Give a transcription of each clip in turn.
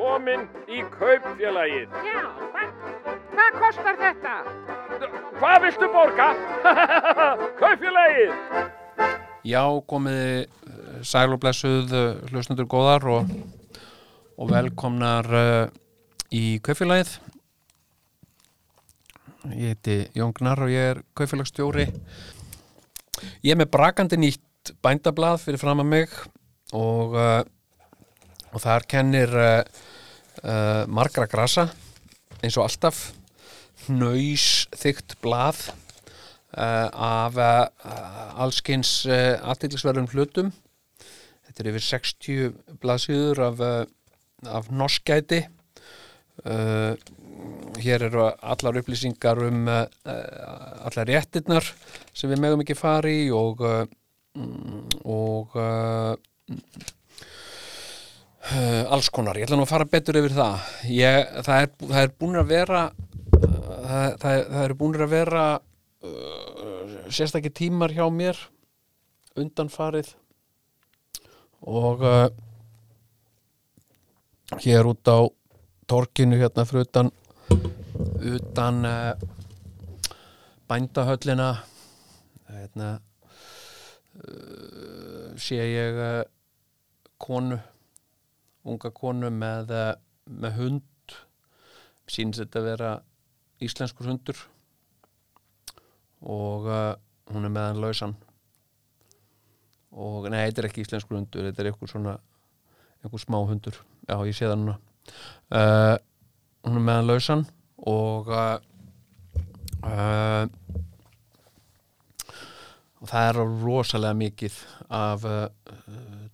komin í kaupfélagið. Já, hvað, hvað kostar þetta? Hvað viltu borga? kaupfélagið! Já, komiði eh, sæl og blessuð eh, hlustundur góðar og, og velkomnar uh, í kaufélagið. Ég heiti Jón Gnar og ég er kaufélagsstjóri. Ég er með brakandi nýtt bændablað fyrir fram að mig og, uh, og þar kennir uh, uh, margra grasa eins og alltaf. Hnaus þygt blað uh, af uh, allskins uh, aðtillisverðum hlutum. Þetta er yfir 60 blaðsýður af, af norskæti hér eru allar upplýsingar um allar réttirnar sem við megum ekki fari og mm, og alls konar, ég ætla nú að fara betur yfir það. Ég, það, er, það er búin að vera það, það, eru búin að vera uh, sérstakki tímar hjá mér undanfarið. Og uh, hér út á torkinu hérna fyrir utan utan uh, bændahöllina. Hérna sé ég konu unga konu með, uh, með hund. Sýnst þetta að vera íslenskur hundur. Og uh, hún er með hann lausan. Og nei, þetta er ekki íslenskur hundur þetta er eitthvað svona eitthvað smá hundur, já ég sé það núna. Uh, hún er með hann lausan og uh, og það er rosalega mikið af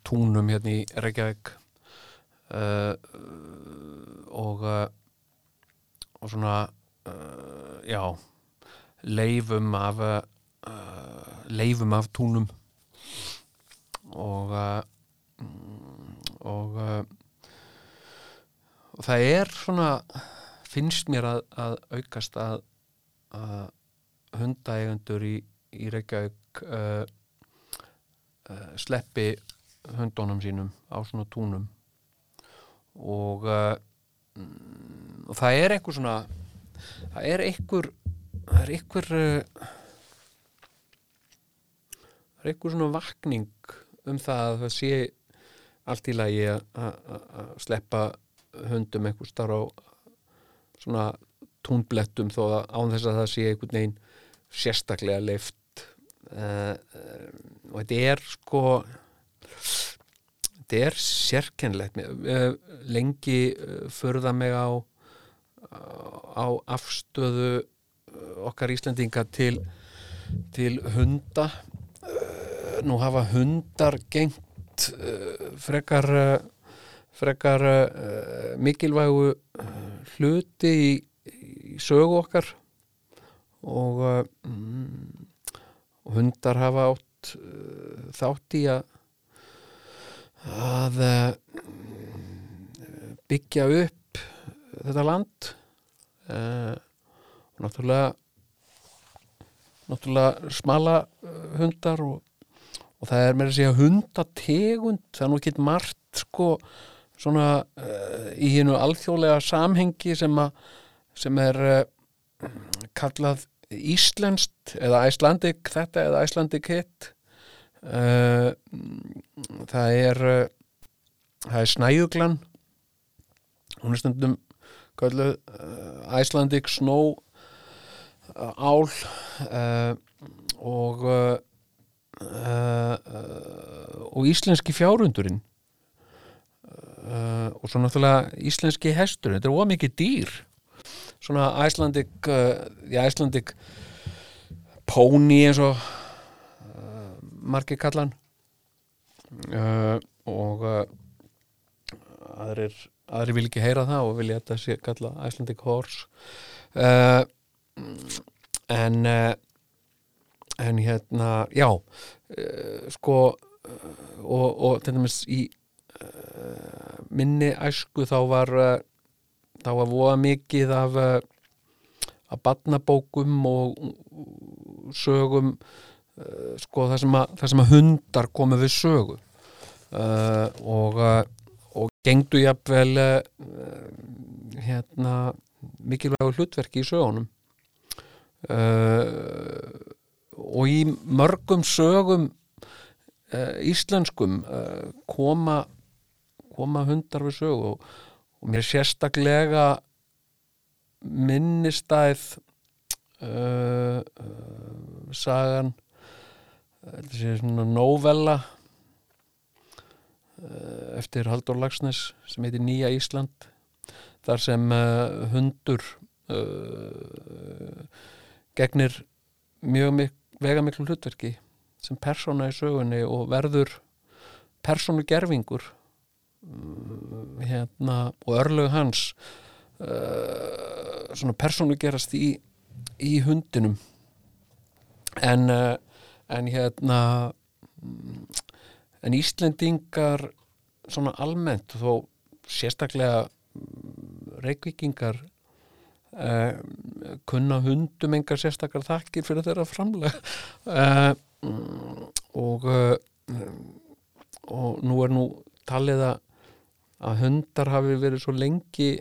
túnum hérna í Reykjavík og uh, og svona uh, já leifum af leifum af túnum. Og og og það er svona finnst mér að, að aukast að, að hundaeigendur í, í Reykjavík uh, uh, sleppi hundunum sínum á svona túnum og uh, mm, og það er einhver svona það er einhver það er einhver uh, það er einhver svona vakning um það að það sé allt í lagi að- sleppa hundum einhver starf á svona túnblettum þó að án þess að það sé einhvern veginn sérstaklega leift uh, uh, og þetta er sko þetta er sérkennlegt uh, lengi uh, förða mig á á afstöðu uh, okkar Íslendinga til til hunda. Nú hafa hundar gengt frekar frekar mikilvægu hluti í, í sögu okkar. Og, mm, hundar hafa átt þátt í að að uh, byggja upp þetta land uh, og náttúrulega náttúrulega smala uh, hundar og, og það er með að segja hundategund. Það er nú ekki margt sko svona uh, í hennu alþjóðlega samhengi sem, a, sem er uh, kallað Íslenskt eða Icelandic þetta eða Icelandic hit. uh, það er uh, það er snæjuglan hún er stundum kalluð uh, Icelandic snow ál og og íslenski fjárundurinn. Uh, og svo náttúrulega íslenski hestur þetta er ómikið dýr. Svona Icelandic uh, Icelandic pony eins og margir kallan. Uh, og uh, aðrir aðrir vil ekki heyra það og vilja þetta sé kalla Icelandic horse. Uh, en uh, en hérna já uh, sko uh, og, og til dæmis í minni æsku þá var þá var voða mikið af af barnabókum og sögum sko það sem, að, það sem að hundar komu við sögu. Uh, og uh, og gengdu jafnvel hérna mikilvægu hlutverki í sögunum. Og í mörgum sögum íslenskum koma koma hundar við sögu. Og, og mér sérstaklega minnistæð uh, uh, sagan þetta sé svona novella uh, eftir Haldur Lagsnes sem heitir Nýja Ísland þar sem uh, hundur uh, gegnir mjög mik vega miklu hlutverki sem persóna í sögunni og verður persónu gerfingur uh, hérna, og örlög hans svona persónu gerast í, í hundinum. En en hérna mm, en Íslendingar svona almennt þó sérstaklega mm, reykvíkingar uh, kunna hundum engar sérstakar þakkir fyrir þeirra framlega uh, og uh, og nú er nú talið að hundar hafi verið svo lengi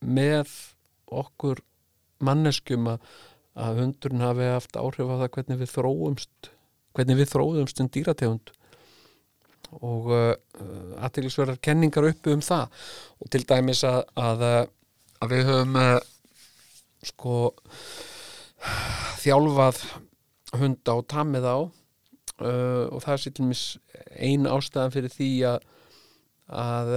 með okkur manneskjum að, að hundurinn hafi haft áhrif á það hvernig við þróumst hvernig við þróumst en dýrategund. Og uh, aðtilsverðar kenningar uppi um það. Og til dæmis að, að, að við höfum uh, sko þjálfað hunda og tamið á uh, og það er sér til mis ein ástæðan fyrir því að að,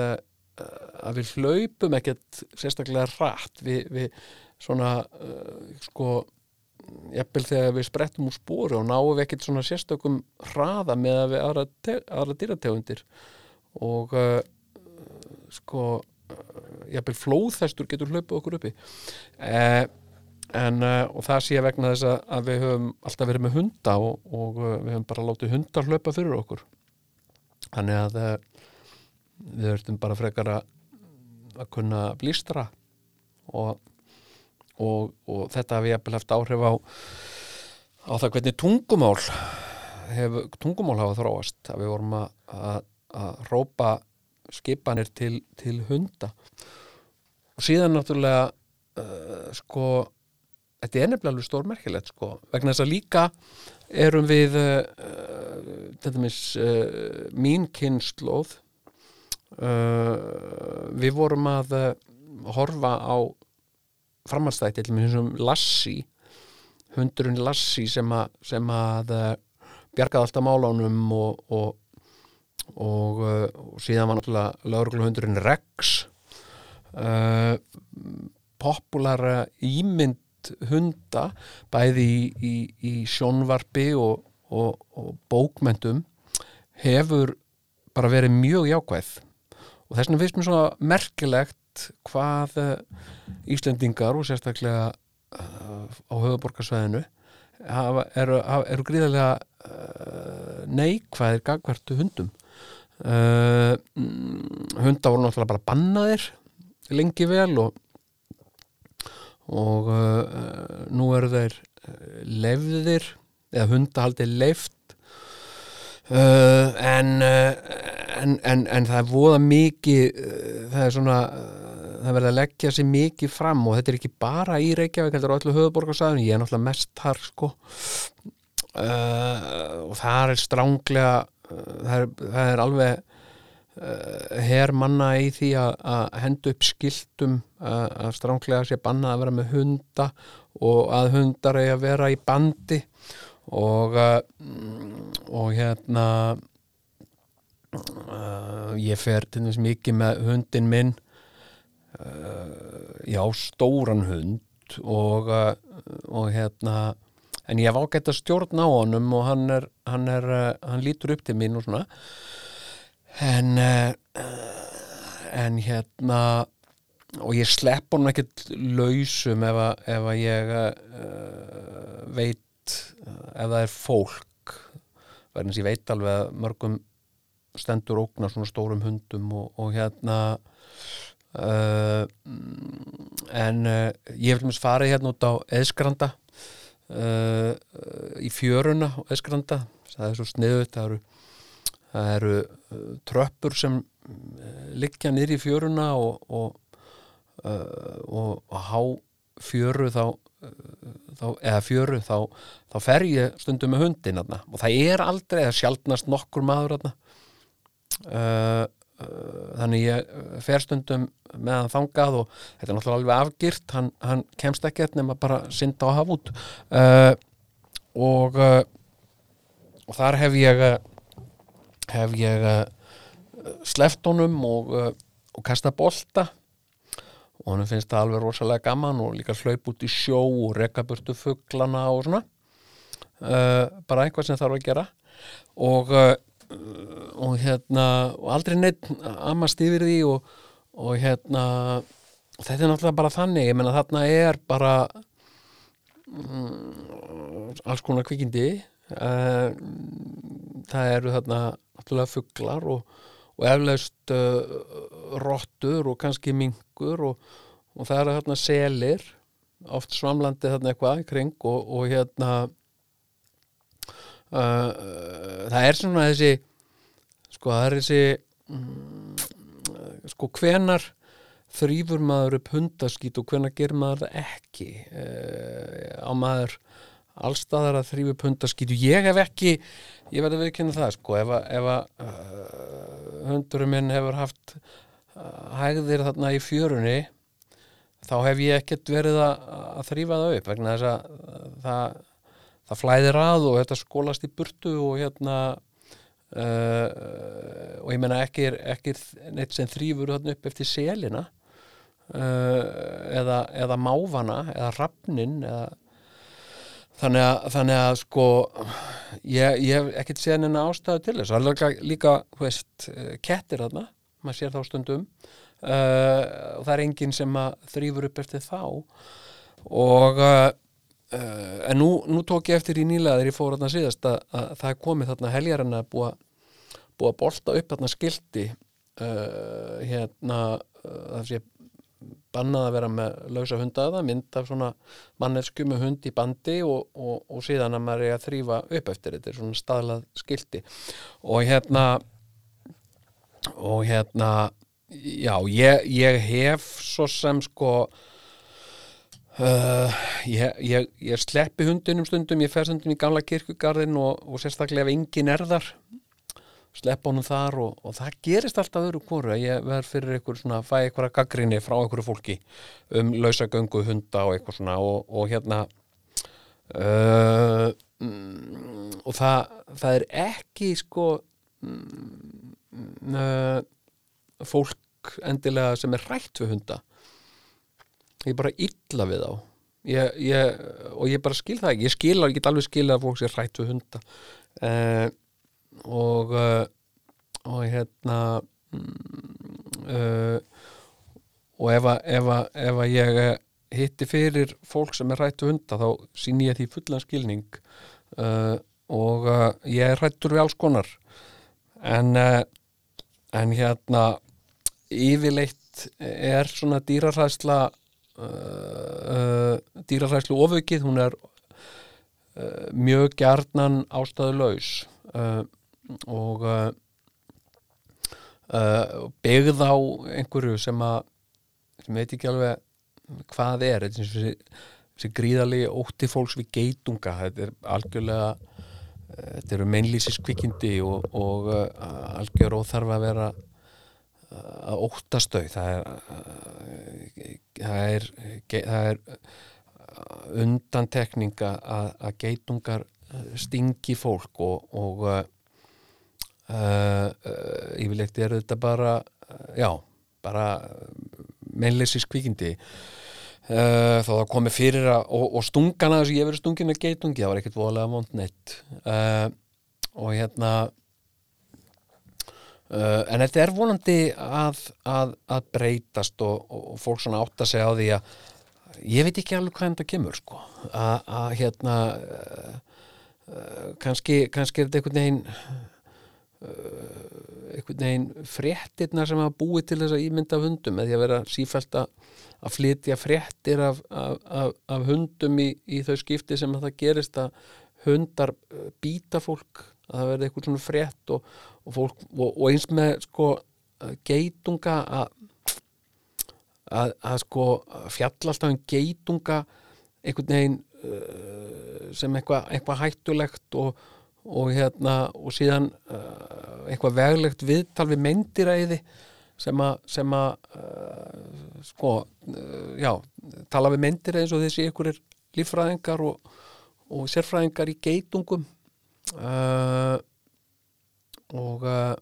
að við hlaupum ekkert sérstaklega rætt við, við svona uh, sko jafnvel þegar við sprettum úr spóru og náum við ekkert svona sérstökum hraða með að við aðra, aðra dýrategundir. Og uh, sko uh, jafnvel flóðhestur getur hlaupið okkur uppi. Eh, en uh, og það sé vegna þess að, við höfum alltaf verið með hunda og, og uh, við höfum bara látið hundar hlaupa fyrir okkur. Þannig að uh, við höfum bara frekar að kunna blístra og, og, og þetta hafi jafnvel haft áhrif á á það hvernig tungumál hef, tungumál hafa þróast að við vorum að, rópa skipanir til, til hunda. Og síðan náttúrulega uh, sko þetta er nefnilega alveg stórmerkilegt sko vegna þess að líka erum við uh, þetta mis uh, mín kynnslóð við vorum að horfa á framhalstætti til með þessum Lassi hundurinn Lassi sem, a, sem að uh, bjargaði alltaf málánum og, og, og, uh, og síðan var náttúrulega lögregluhundurinn Rex uh, populara ímynd hunda bæði í, í, í sjónvarpi og, og, og bókmentum hefur bara verið mjög jákvæð. Og þess vegna finnst mér svona merkilegt hvað eh, Íslendingar og sérstaklega uh, á höfuborgarsvæðinu eru, eru gríðarlega uh, neikvæðir gagvertu hundum. Uh, hunda voru náttúrulega bara bannaðir lengi vel og og uh, nú eru þeir lefðir eða hundahaldi leift uh, en, en, en en það er voða mikið það er svona það verður að leggja sér mikið fram og þetta er ekki bara í Reykjavík heldur á öllu höfuborgarsæðinu, ég er náttúrulega mest þar sko. Uh, og það er stránglega uh, það, er, það er alveg uh, her manna í því að, henda upp skiltum að, að stránglega sé banna að vera með hunda og að hundar eigi að vera í bandi. Og uh, og hérna uh, ég fer til þess mikið með hundin minn uh, já, stóran hund og, uh, og hérna en ég hef ágætt að stjórna á honum og hann er, hann er uh, hann lítur upp til mín og svona. En en hérna og ég slepp honum ekkert lausum ef að, ef að ég veit ef það er fólk. Verðin sem ég veit alveg að mörgum stendur ógna svona stórum hundum og, og hérna uh, en uh, ég vil mjög farið hérna út á eðskranda uh, í fjöruna á eðskranda það er svo sniðut það eru, það eru tröppur sem liggja niður í fjöruna og, og og, og há fjöru þá, þá eða fjöru þá, þá fer ég stundum með hundin þarna. og það er aldrei að sjaldnast nokkur maður uh, uh, þannig ég uh, fer stundum með hann þangað og þetta er náttúrulega alveg afgirt hann, hann kemst ekkert nema bara synda og hafa út. Uh, og uh, og þar hef ég hef ég uh, sleppt honum og, og kasta bolta. Og hann finnst það alveg rosalega gaman og líka hlaup út í sjó og rekka burtu fuglana og svona. Bara eitthvað sem þarf að gera. Og uh, og hérna og aldrei neitt amast yfir því og, og hérna þetta er náttúrulega bara þannig ég menna þarna er bara mm, alls konar kvikindi uh, það eru þarna náttúrulega fuglar og, og eflaust uh, rottur og kannski mingur og, og það eru þarna selir oft svamlandi þarna eitthvað í kring og, og hérna það er svona þessi sko það er þessi mm, sko hvenar þrýfur maður upp hundaskít og hvenar ger maður það ekki? Uh, á maður allstaðar að þrýfa upp hundaskít? Og ég hef ekki, ég verði að viðkynna það sko, ef að, uh, hundurum minn hefur haft uh, hægðir þarna í fjörunni þá hef ég ekkert verið að, að þrýfa það upp vegna þess að það, það flæðir að og þetta skólast í burtu og hérna uh, og ég menna ekki ekki neitt sem þrýfur þarna upp eftir selina uh, eða, eða máfana eða rafnin eða Þannig að, þannig að sko ég, ég hef ekkert séð henni ástæðu til þess. Er líka, þú veist, kettir þarna, maður sér þá stundum uh, og það er enginn sem að þrýfur upp eftir þá og uh, en nú, nú tók ég eftir í nýlega þegar ég fór þarna síðast að, að það komið þarna heljarinn að búa, búa að bolta upp þarna skildi uh, hérna uh, það sé bannað að vera með lausa hundaða, mynd af svona mannesku með hund í bandi og, og, og síðan að maður er að þrýfa upp eftir þetta svona staðlað skildi og hérna og hérna já, ég, ég hef svo sem sko uh, ég, ég, ég sleppi hundinum stundum, ég fer stundum í gamla kirkugarðin og, og sérstaklega ef engin er þar sleppa honum þar og, og það gerist alltaf öðru hvoru að ég verð fyrir einhver svona fæ einhverja gaggrinni frá einhverju fólki um lausagöngu hunda og eitthvað svona og, og hérna uh, mm, og það, það er ekki sko mm, uh, fólk endilega sem er rætt við hunda ég bara illa við þá. Ég, ég, og ég bara skil það ekki. Ég skil, get alveg skil að fólk sé rætt við hunda. Uh, og uh, og hérna uh, og ef að, ef að, ef að ég hitti fyrir fólk sem er rættu hunda þá sín ég því fullan skilning. Uh, og uh, ég er rættur við alls konar. En en hérna yfirleitt er svona dýraræsla dýraræslu ofaukið hún er mjög gjarnan ástæðu laus og uh, uh, byggð á einhverju sem að sem veit ekki alveg hvað er. Þetta er þessi, þessi gríðalegi ótti fólks við geitunga. Þetta er algjörlega uh, þetta eru meinlýsiskvikindi og, og uh, algjör óþarf að vera uh, að óttastau það er það er, það er undantekninga að, að geitungar stingi fólk og, og uh, uh, yfirleitt er þetta bara uh, já, bara meinleysis kvikindi uh, þá það komi fyrir að og, og stungana þess að ég verið stungin að geitungi það var ekkert voðalega vond neitt. Uh, og hérna uh, en þetta er vonandi að, að, að breytast og, og fólk svona átt að segja á því að ég veit ekki alveg hvað þetta kemur sko. Að hérna kannski, kannski er þetta einhvern veginn Uh, einhvern veginn fréttirna sem hafa búið til þess að ímynda af hundum eða því að vera sífælt að flytja fréttir af, af, af, hundum í, í þau skipti sem að það gerist að hundar uh, býta fólk að það verði eitthvað svona frétt og, og, fólk, og, og eins með sko geitunga að að, að sko fjalla alltaf um geitunga einhvern veginn uh, sem eitthvað eitthva hættulegt og, hérna og síðan uh, eitthvað veglegt viðtal við meindiræði sem að, sem að uh, sko uh, já, tala við meindiræði eins og þessi ykkur er líffræðingar og sérfræðingar í geitungum uh, og uh,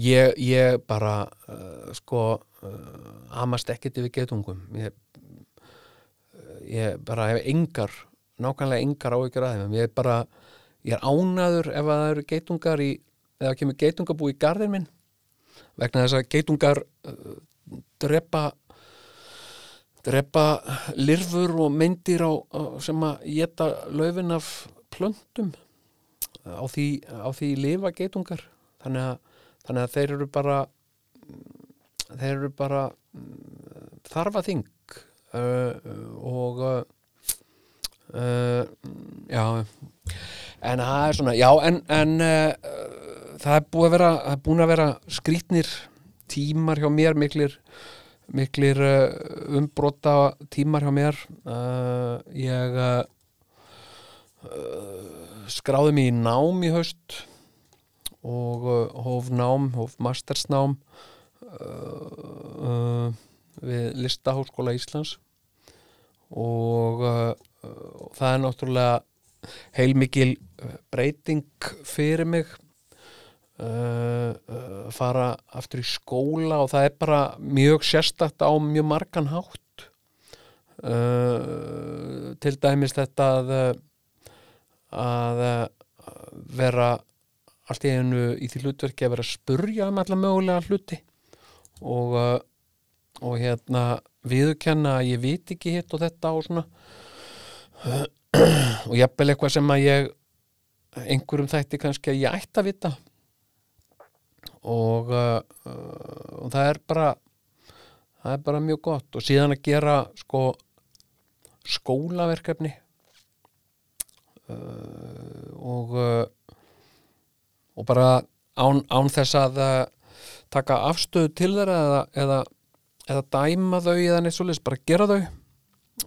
ég, ég bara uh, sko uh, amast ekkert yfir geitungum ég, ég bara hef engar nákvæmlega engar áhyggjur að þeim. Ég er bara, ég er ánaður ef að það eru geitungar í eða kemur geitungabú í garðin minn vegna þess að geitungar uh, drepa drepa lirfur og myndir á, á, sem að geta löfin af plöntum. Á því, á því lifa geitungar. Þannig að, þannig að þeir eru bara þeir eru bara mm, þarfa þing. Uh, og uh, já. En það er svona já en, en uh, það er búið að vera er búin vera skrítnir tímar hjá mér miklir miklir uh, umbrota tímar hjá mér. Ég skráði mig í nám í haust og uh, hóf nám, hóf mastersnám uh, við Listaháskóla Íslands. Og það er náttúrulega heilmikil breyting fyrir mig fara aftur í skóla og það er bara mjög sérstakt á mjög margan hátt. Til dæmis þetta að að uh, vera allt í einu í því hlutverki að vera að spurja um alla mögulega hluti og, uh, og hérna viðurkenna að ég veit ekki hitt og þetta og svona. Og jafnvel eitthvað sem að ég einhverjum þætti kannski að ég ætti að vita. Og, uh, og það er bara það er bara mjög gott. Og síðan að gera sko skólaverkefni og uh, og bara án, án þess að uh, taka afstöðu til þeirra eða, eða, eða dæma þau eða neitt svoleiðis, bara gera þau.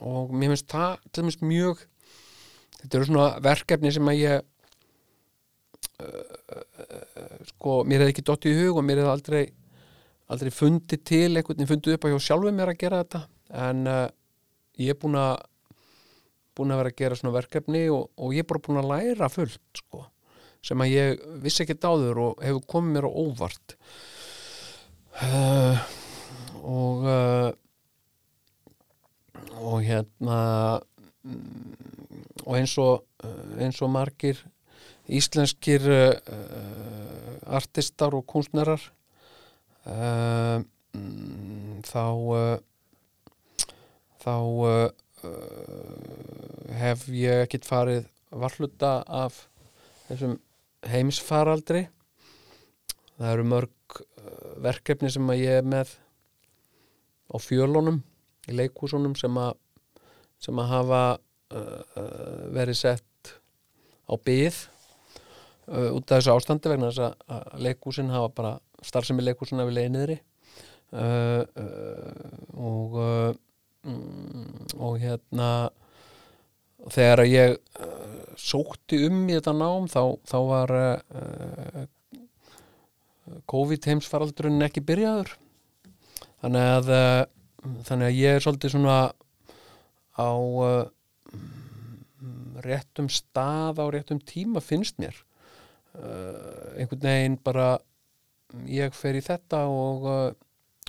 Og mér finnst það til dæmis mjög þetta eru svona verkefni sem að ég uh, sko, mér hefði ekki dottið í hug og mér hefði aldrei aldrei fundið til einhvern veginn fundið upp að hjá sjálfum mér að gera þetta. En uh, ég er búin að búin að vera að gera svona verkefni og, og ég er bara búin að læra fullt sko, sem að ég vissi ekki dáður og hefur komið mér á óvart. Uh, og uh, og hérna mm, og eins og uh, eins og margir íslenskir uh, artistar og kunstnerar mm, þá þá hef ég ekkit farið varluta af þessum heimsfaraldri? Það eru mörg uh, verkefni sem að ég er með á fjölunum í leikhúsunum sem að sem að hafa uh, verið sett á byð út af þessu ástandi vegna þess að- að leikhúsin hafa bara starfsemi leikhúsina við leiði niðri. Uh, uh, og mm, og hérna þegar ég uh, sótti um í þetta nám þá, þá var uh, COVID heimsfaraldurinn ekki byrjaður. Þannig að uh, þannig að ég er svolítið svona á mm, réttum stað á réttum tíma finnst mér. Einhvern veginn bara ég fer í þetta og,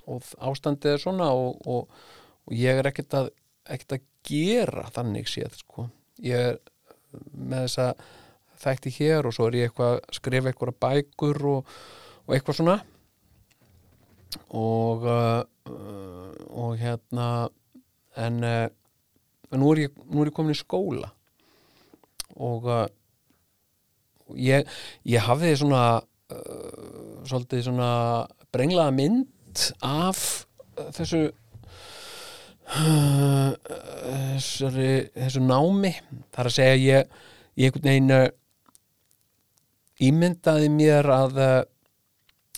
og ástandið er svona og, og, og ég er ekkert að, ekkert að gera þannig séð sko. ég er með þessa þætti hér og svo er ég eitthvað að skrifa eitthvað bækur og, og eitthvað svona og uh, uh, og hérna en uh, nú, er ég, nú er ég komin í skóla og uh, ég, ég hafði svona uh, svolítið svona brenglaða mynd af uh, þessu uh, þessari, þessu námi. Þar að segja ég, ég einhvern veginn uh, ímyndaði mér að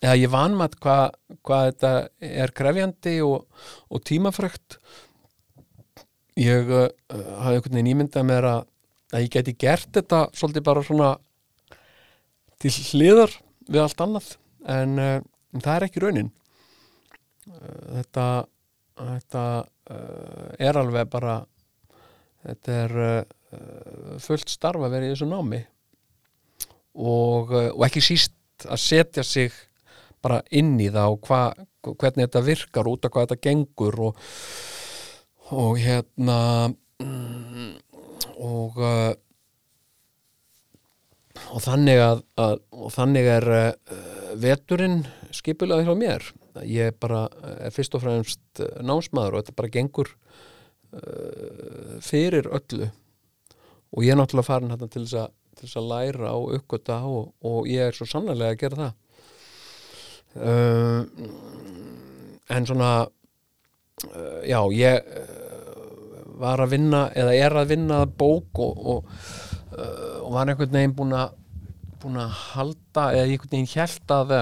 eða ég vanmat hvað hva þetta er krefjandi og, og tímafrökt ég uh, hafði einhvern veginn ímyndað mér að, að ég geti gert þetta svolítið bara svona til hliðar við allt annað. En uh, það er ekki raunin. Uh, þetta þetta er alveg bara þetta er uh, fullt starf að vera í þessu námi. Og, uh, og ekki síst að setja sig bara inn í það og hva, hvernig þetta virkar út af hvað þetta gengur og, og hérna mm, og og þannig að, að og þannig er veturinn skipulaði hjá mér ég bara er fyrst og fremst uh, námsmaður og þetta bara gengur uh, fyrir öllu. Og ég er náttúrulega farin hérna til þess að, til þess að læra og uppgöta og, og ég er svo sannlega að gera það. Uh, en svona uh, já, ég var að vinna eða er að vinna bók og, og, og var einhvern veginn búin að búin að halda eða einhvern veginn hjælt að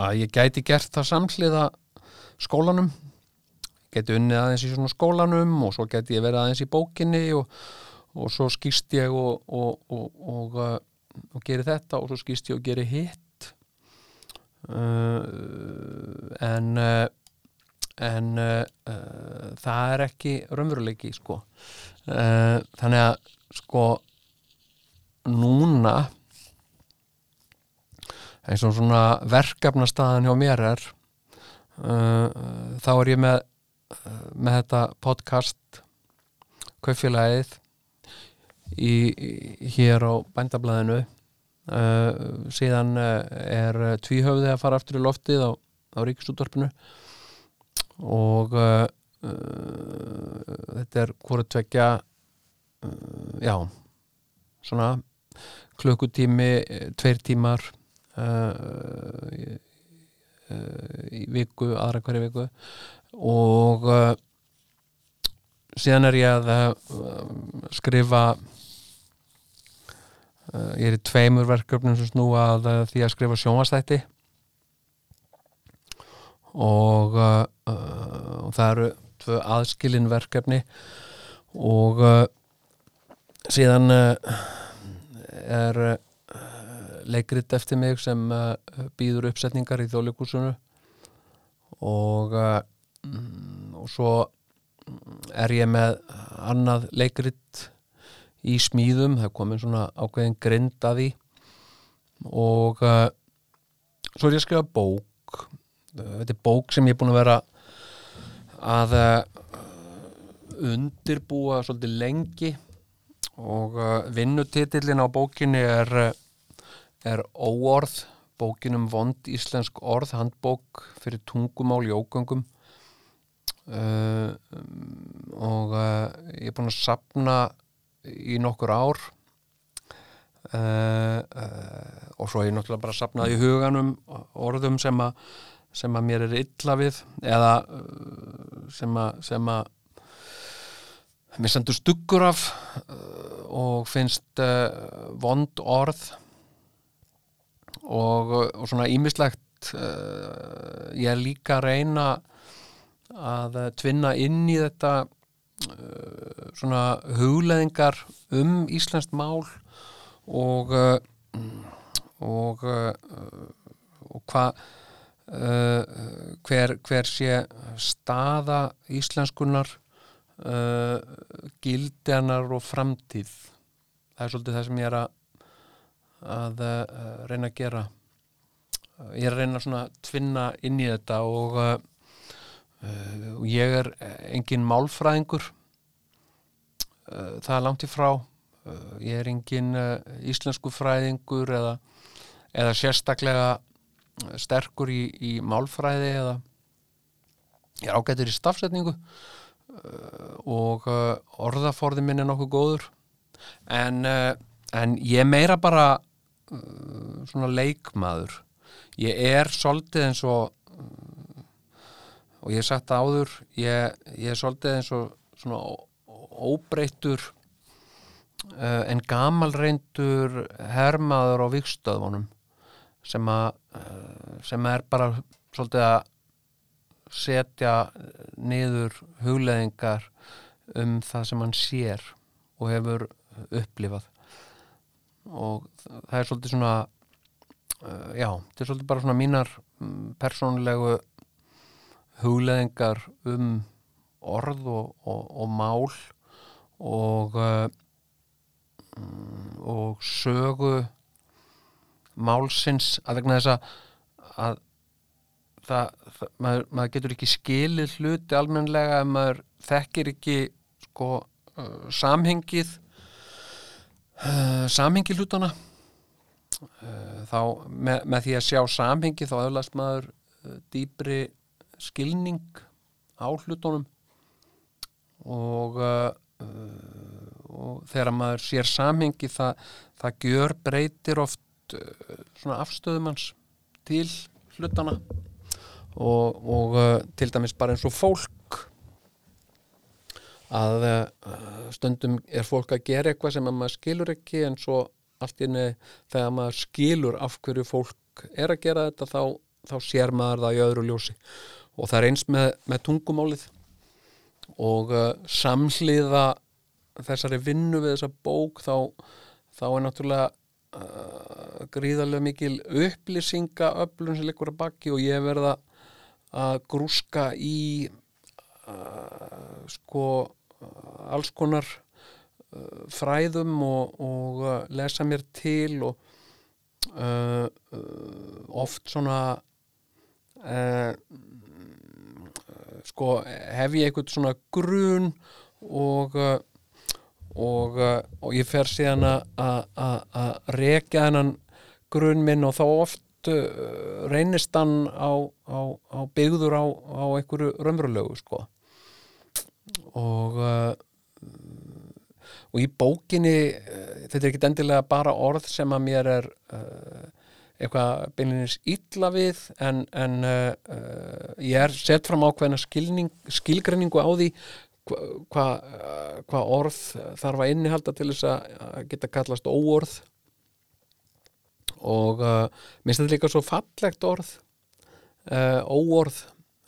að ég gæti gert það samhliða skólanum. Geti unnið aðeins í svona skólanum og svo geti ég verið aðeins í bókinni og, og svo skýst ég og, og, og uh, geri þetta og svo skýst ég og geri hitt. Uh, en uh, en uh, uh, það er ekki raunveruleiki sko. Uh, þannig að sko núna eins og svona verkefnastaðan hjá mér er uh, þá er ég með með þetta podcast kaufélagið hér á bændablaðinu. Uh, síðan uh, er tvíhöfði að fara aftur í loftið á, á ríkisúttorpinu og uh, uh, þetta er hvort tvekja uh, já svona klukkutími tveir tímar uh, í viku, aðra hverju viku. Og uh, síðan er ég að uh, skrifa uh, ég er í tveimur verkefnum sem snúa að því að skrifa sjónvastætti og, og það eru tvö aðskilin verkefni. Og síðan er leikrit eftir mig sem uh, býður uppsetningar í þjóðleikúsinu og uh, mm, og svo er ég með annað leikrit í smíðum, það komin svona ákveðin grind að því. Og uh, svo er ég að skrifa bók. Þetta er bók sem ég er búin að vera að uh, undirbúa svolítið lengi. Og uh, vinnutitillin á bókinni er uh, er óorð bókin um vond íslensk orð handbók fyrir tungumál í ógöngum. Uh, og uh, ég er búin að sapna í nokkur ár. Uh, uh, og svo er ég náttúrulega bara sapnað í huganum orðum sem að sem að mér er illa við eða uh, sem að sem að mér sendur stuggur af uh, og finnst vond orð og, og svona ímislegt uh, ég er líka að reyna að tvinna inn í þetta uh, svona hugleðingar um Íslandst mál og uh, og og hvað hver, hver sé staða íslenskunar gildenar og framtíð. Það er svolítið það sem ég er að að uh, reyna að gera ég er að reyna svona að tvinna inn í þetta og uh, ég er engin málfræðingur uh, það er langt í frá. Uh, ég er engin íslensku fræðingur eða, eða sérstaklega sterkur í, í málfræði eða ég er ágættur í stafsetningu og orðaforði minn er nokkuð góður. En, en ég meira bara svona leikmaður. Ég er svolítið eins og uh, og ég það áður ég, ég er svolítið eins og svona óbreyttur uh, en gamalreindur hermaður á vikstöðunum sem að sem er bara svolítið að setja niður hugleðingar um það sem hann sér og hefur upplifað og það er svolítið svona uh, já, þetta er svolítið bara svona mínar mm, persónlegu hugleðingar um orð og, og, og mál og uh, mm, og sögu málsins að vegna þess að, að það, það maður, maður getur ekki skilið hluti almenlega ef maður þekkir ekki sko uh, samhengið uh, samhengi hlutana uh, þá með, með því að sjá samhengi þá öðlast maður uh, dýbri skilning á hlutunum. Og og þegar maður sér samhengi það, það gjör breytir oft svona afstöðum hans til hlutana og, og til dæmis bara eins og fólk að uh, stundum er fólk að gera eitthvað sem maður skilur ekki en svo allt inni þegar maður skilur af hverju fólk er að gera þetta þá, þá sér maður það í öðru ljósi. Og það er eins með, með tungumálið. Og uh, samhliða þessari vinnu við þessa bók þá, þá er náttúrulega uh, gríðarlega mikil upplýsinga öflun sem liggur að baki og ég verða að grúska í uh, sko alls konar uh, fræðum og, og uh, lesa mér til og uh, uh, oft svona uh, sko hef ég eitthvað svona grun og og, og ég fer síðan að- rekja hennan grunn minn og þá oft reynist hann á, á, á byggður á, á einhverju raunverulegu sko og uh, og í bókinni uh, þetta er ekki endilega bara orð sem að mér er uh, eitthvað beinlinis illa við en, en ég er sett fram ákveðna skilning, skilgreiningu á því hvað hva, hva orð þarf að innihalda til þess að geta kallast óorð. Og uh, minnst þetta líka svo fallegt orð uh, óorð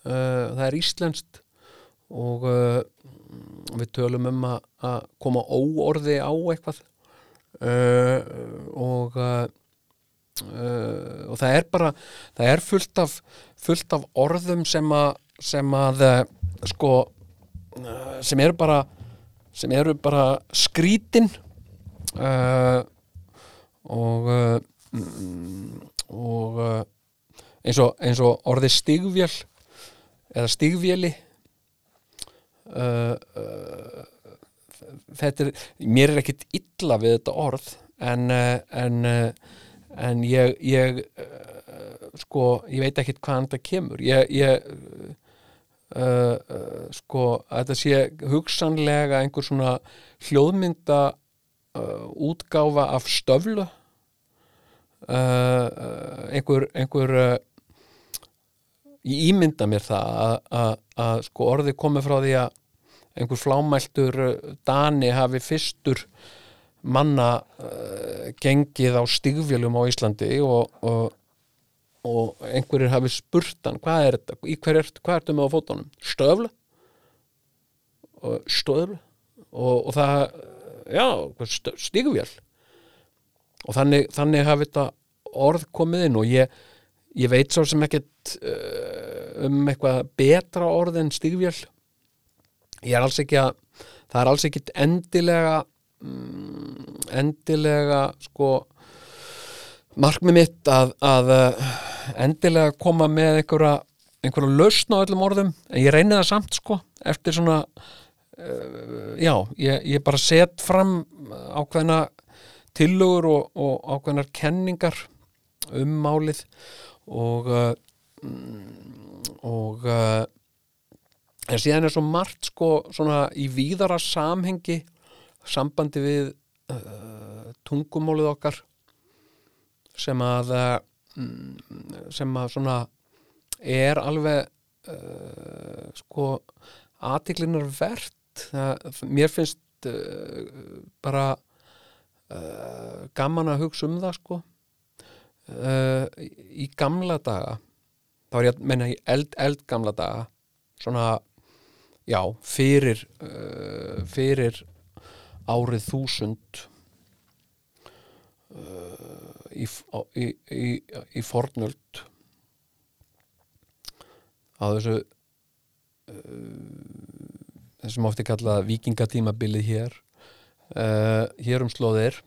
uh, það er íslenskt og uh, við tölum um að, að koma óorði á eitthvað. Uh, og uh, og það er bara það er fullt af, fullt af orðum sem að, sem að sko sem eru bara sem eru bara skrítin. Uh, og og eins og, eins og orði stigvél eða stigvéli uh, þetta er mér er ekkit illa við þetta orð en en, en ég, ég sko, ég veit ekkit hvaðan þetta kemur. Ég, ég uh, uh, sko, að þetta sé hugsanlega einhver svona hljóðmynda uh, útgáfa af stöflu. Einhver einhver ég ímynda mér það að, sko orðið komið frá því að einhver flámæltur uh, Dani hafi fyrstur manna uh, gengið á stigvélum á Íslandi og, og, og einhverjir hafi spurt hann hvað er þetta, í hver ert, hvað ertu með á fótunum? Stöfla og stöfla og, og það, já, stigvél. Og þannig, þannig hafi þetta orð komið inn og ég, ég veit svo sem ekkert uh, um eitthvað betra orð en stigvél ég er alls ekki að það er alls ekkit endilega mm, endilega sko markmið mitt að, að uh, endilega koma með einhverja einhverja lausn á öllum orðum. En ég reyni það samt sko eftir svona uh, já, ég, ég bara set fram ákveðna tillögur og, og ákveðnar kenningar um málið og uh, mm, og uh, en síðan er svo margt sko svona í víðara samhengi sambandi við uh, tungumálið okkar sem að uh, sem að svona er alveg uh, sko aðtiklinar verðt mér finnst uh, bara uh, gaman að hugsa um það sko. Uh, í gamla daga þá er ég að menna í eld, eld gamla daga svona já, fyrir uh, fyrir árið þúsund uh, í, á- í, í, í fornöld. Á þessu þessum ofti kallað vikingatímabilið hér hér um slóðir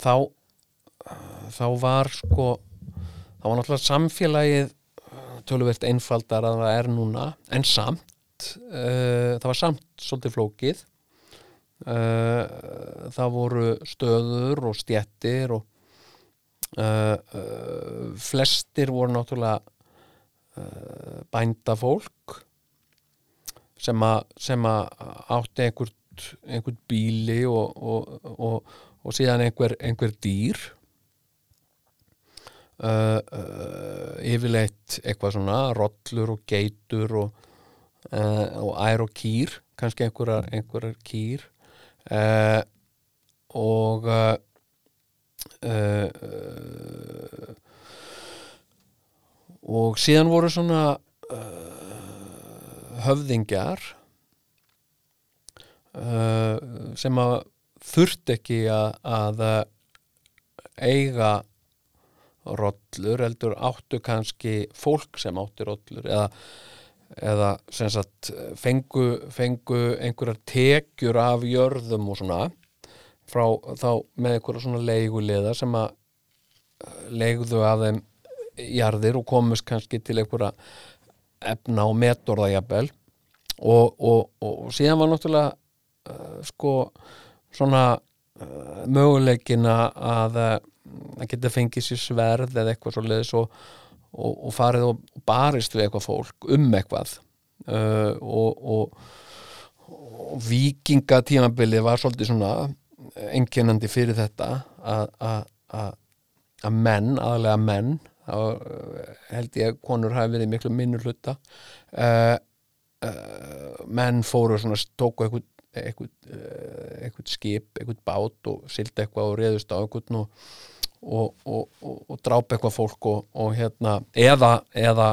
þá þá var sko þá var náttúrulega samfélagið töluvert einfaldar að það er núna en samt uh, það var samt svolítið flókið. Uh, það voru stöður og stjettir og uh, flestir voru náttúrulega bændafólk sem að sem að átti einhvert, einhvert bíli og, og, og, og síðan einhver, einhver dýr uh, uh, yfirleitt eitthvað svona rollur og geitur og, uh, og ær og kýr kannski einhverjar, einhverjar kýr. Uh, og uh, uh, og síðan voru svona höfðingjar sem að þurft ekki að, að eiga rollur heldur áttu kannski fólk sem átti rollur eða, eða sagt fengu, fengu einhverjar tekjur af jörðum og svona frá þá með einhverja svona leiguliða sem að uh, leigðu af þeim jarðir og komust kannski til einhverja efna og metorða jafnvel. Og, og, og síðan var náttúrulega uh, sko svona uh, möguleikin að að að geta fengið sér sverð eða eitthvað svo leiðis og, og, og farið og barist við eitthvað fólk um eitthvað. Uh, og, og, og vikingatímabilið var svolítið svona einkennandi fyrir þetta að, menn, aðalega menn þá uh, held ég að konur hafi verið miklu minnur hluta uh, uh, menn fóru svona tóku eitthvað, uh, eitthvað skip, eitthvað bát og sildi eitthvað og reðust á eitthvað og, og, og, og, og drápa eitthvað fólk og, hérna eða, eða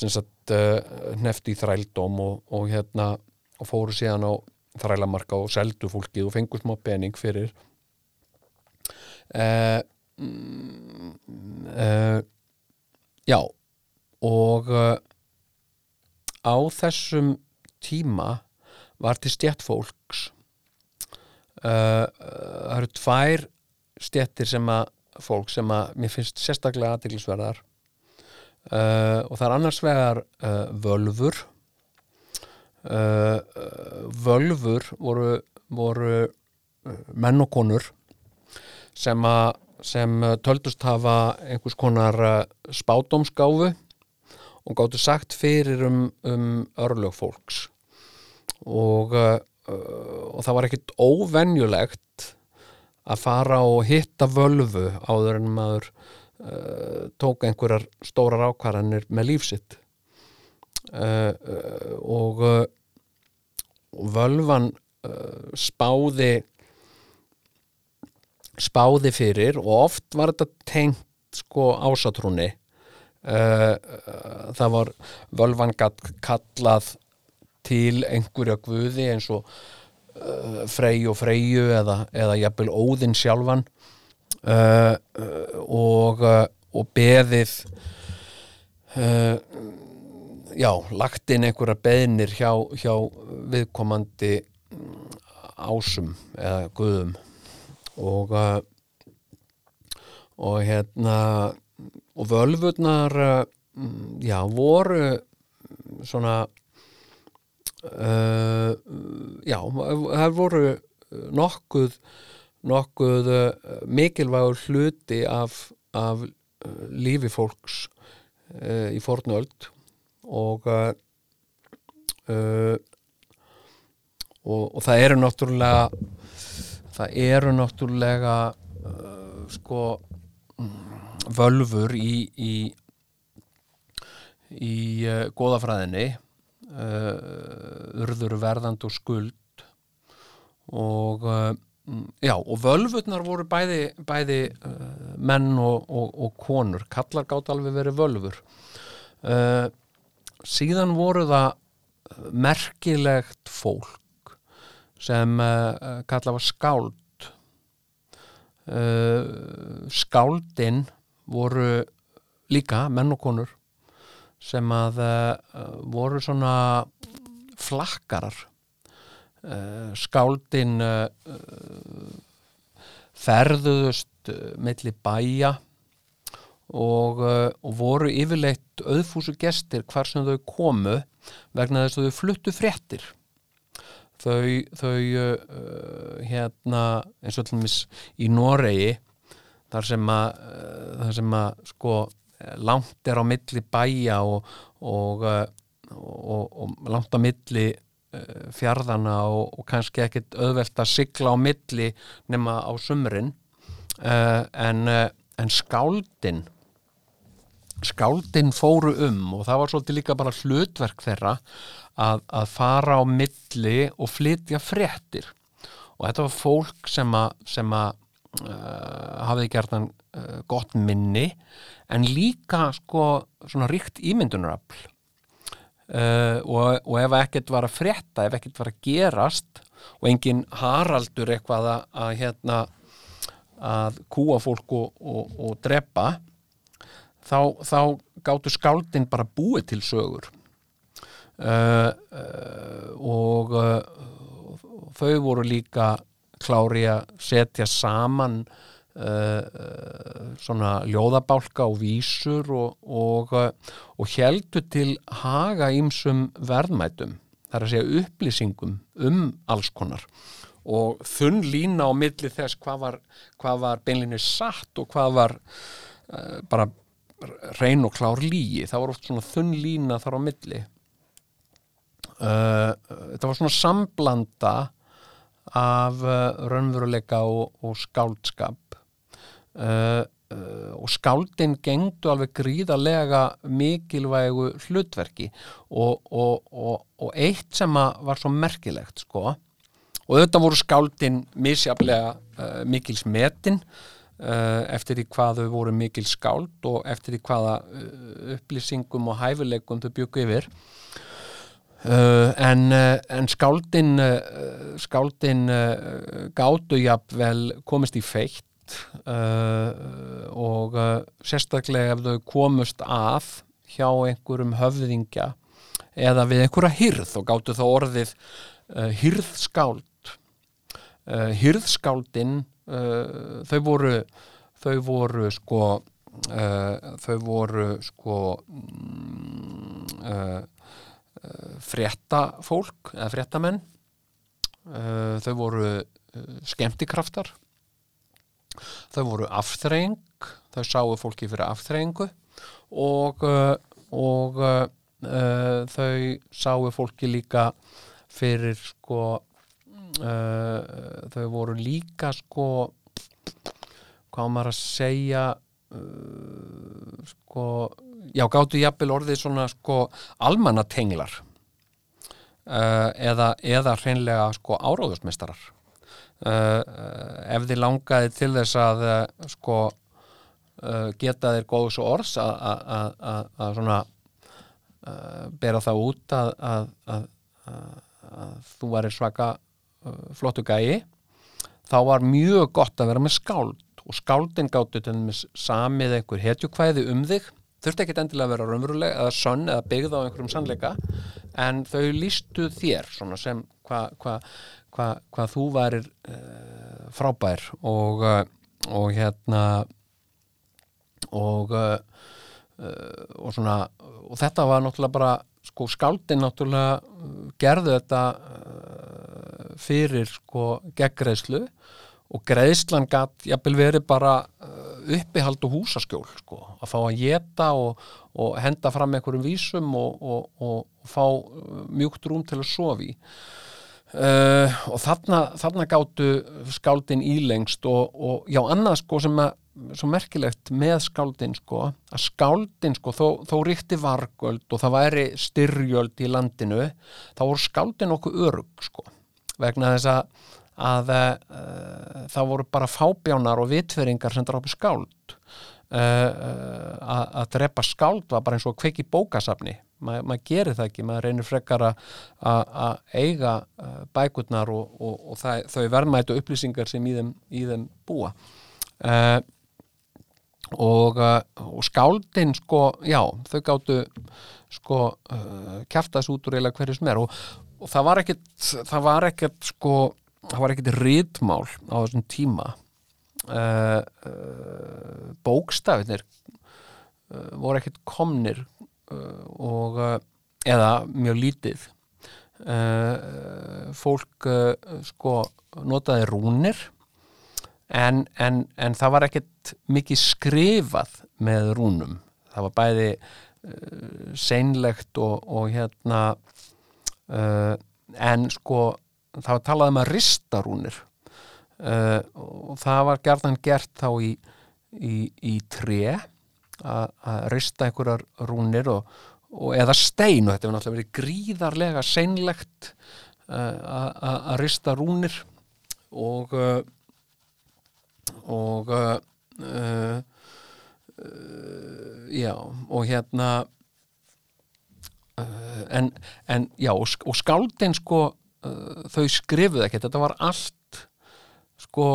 sagt uh, hnefti í þrældóm og, hérna og fóru síðan á þrælamarka og seldu fólkið og fengu smá pening fyrir. Uh, mm, uh, já og uh, á þessum tíma var til stjætt fólks. Uh, það eru tvær stjættir sem að fólk sem að mér finnst sérstaklega aðdeglisverðar uh, og það er annars vegar uh, völfur uh, uh, völfur voru, voru menn og konur sem að sem töldust hafa einhvers konar spádomsgáfu og gáttu sagt fyrir um, um örlög fólks. Og, og það var ekkit óvenjulegt að fara og hitta völvu áður en maður uh, tók einhverjar stórar ákvarðanir með lífsitt uh, og, uh, og völvan spáði spáði fyrir og oft var þetta tengt sko ásatrúni það var völvan kallað til einhverja guði eins og uh, Frey og Freyju eða, eða jafnvel Óðinn sjálfan. Uh, og, og beðið já, lagt inn einhverja beðnir hjá, hjá viðkomandi mm, ásum eða guðum. Og og hérna og völvurnar mm, já, voru svona uh, já, það voru nokkuð nokkuð uh, mikilvægur hluti af, af uh, lífi fólks uh, í fornöld og uh, og, og það eru náttúrulega það eru náttúrulega sko mm, völfur í í, í góðafræðinni uh, urður verðand og skuld. Og uh, já, og völvurnar voru bæði, bæði uh, menn og, og, og konur. Kallar gátt alveg verið völvur. Síðan voru það merkilegt fólk sem uh, kalla var skáld. Uh, skáldin voru líka menn og konur sem að uh, voru svona flakkarar uh, skáldin uh, ferðuðust milli bæja og, og voru yfirleitt auðfúsu gestir hvar sem þau komu vegna þess að þau fluttu fréttir. Þau, þau hérna eins og til dæmis í Noregi þar sem að, þar sem að sko langt er á milli bæja og, og, uh, og, og langt á milli uh, fjarðana og, kannski ekkit auðvelt að sigla á milli nema á sumrin. En, en skáldin skáldin fóru um og það var svolítið líka bara hlutverk þeirra að, að fara á milli og flytja fréttir. Og þetta var fólk sem að, uh, hafði gert hann uh, gott minni en líka sko svona ríkt ímyndunarafl. Uh, og, og ef ekkert var að frétta, ef ekkert var að gerast og engin haraldur eitthvað að, að hérna að kúa fólk og, og, og drepa þá, þá gáttu skáldin bara búið til sögur. Uh, uh, og þau voru líka klári að setja saman uh, uh, svona ljóðabálka og vísur og, og, uh, og heldu til haga ímsum verðmætum þar að segja upplýsingum um alls konar. Og þunn lína á milli þess hvað var, hvað var beinlinni satt og hvað var uh, bara reyn og klár lígi það var oft svona þunn lína þar á milli. Uh, þetta var svona samblanda af uh, raunveruleika og, og skáldskap. Uh, uh, og skáldin gengdu alveg gríðarlega mikilvægu hlutverki og, og, og, og eitt sem var svo merkilegt sko og þetta voru skáldin misjaflega uh, mikil smetin uh, eftir því hvað þau voru mikil skáld og eftir því hvaða upplýsingum og hæfileikum þau byggu yfir Uh, en, uh, en skáldin uh, skáldin gátu jafnvel komist í feitt og sérstaklega ef þau komust að hjá einhverjum höfðingja eða við einhverja hyrð og gátu þá orðið hyrðskáld hyrðskáldin þau voru þau voru sko þau voru sko mm, frétta fólk eða fréttamenn uh, þau voru uh, skemmtikraftar. Þau voru afþreying þau sáu fólki fyrir afþreyingu og, uh, og uh, þau sáu fólki líka fyrir sko uh, þau voru líka sko hvað maður að segja uh, sko já, gáttu jafnvel orðið svona sko almannatenglar uh, eða, eða hreinlega sko áráðusmestarar uh, ef þið langaði til þess að sko geta þér góðs og orðs að, svona bera það út að, að, að, að þú væri svaka flottu gæi þá var mjög gott að vera með skáld. Og skáldin gáttu samið einhver hetjukvæði um þig þurfti ekkit endilega að vera raunveruleg eða sönn eða byggð á einhverjum sannleika en þau lístu þér sem hvað hva, hva, hva þú værir uh, frábær og, uh, og hérna og uh, og svona og þetta var náttúrulega bara sko skáldin náttúrulega gerðu þetta fyrir sko geggreðslu og greiðslan gatt jafnvel verið bara uh, uppihald og húsaskjól sko, að fá að geta og, og henda fram einhverjum vísum og, og, og fá uh, mjúkt rúm til að sofi uh, og þarna, þarna gáttu skáldin ílengst og já, annað sko sem að svo merkilegt með skáldin sko að skáldin sko þó, þó ríkti vargöld og það væri styrjöld í landinu þá voru skáldin okkur örug sko vegna þess að að uh, það voru bara fábjánar og vitferingar sem drápu skáld. Uh, að, drepa skáld var bara eins og kveiki bókasafni. Ma, maður gerir það ekki, maður reynir frekar að eiga bækurnar og, og, og það, þau verðmætu upplýsingar sem í þeim, í þeim búa. Uh, og, og skáldin sko, já, þau gáttu sko kjaftas út úr eiginlega hverju sem er og, það var ekkit það var ekkit sko það var ekkit rítmál á þessum tíma. Uh, uh, bókstafinir uh, voru ekkit komnir og eða mjög lítið. Fólk sko notaði rúnir en, en, en það var ekkit mikið skrifað með rúnum. Það var bæði seinlegt og, og hérna en sko það var talað um að rista rúnir. Uh, og það var gerðan gert þá í, í, í tre að rista einhverjar rúnir og, og eða stein og þetta hefur náttúrulega verið gríðarlega seinlegt uh, að rista rúnir. Og uh, og já og hérna en, en já og skáldin sko uh, þau skrifuðu ekkert, þetta var allt sko,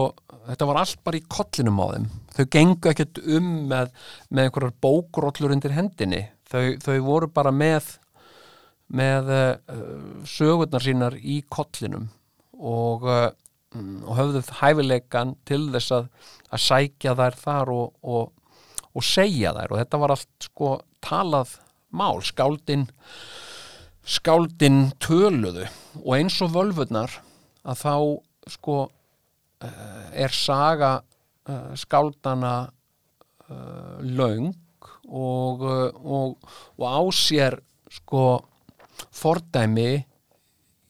þetta var allt bara í kollinum á þeim, þau gengu ekkert um með, með einhverjar bókrollur undir hendinni, þau, þau voru bara með með uh, sögurnar sínar í kollinum og uh, og höfðu hæfileikan til þess að, að sækja þær þar og, og, og segja þær. Og þetta var allt sko talað mál, skáldin skáldin töluðu og eins og völvurnar að þá sko eh, er saga uh, skáldana uh, löng og, og, og á sér sko fordæmi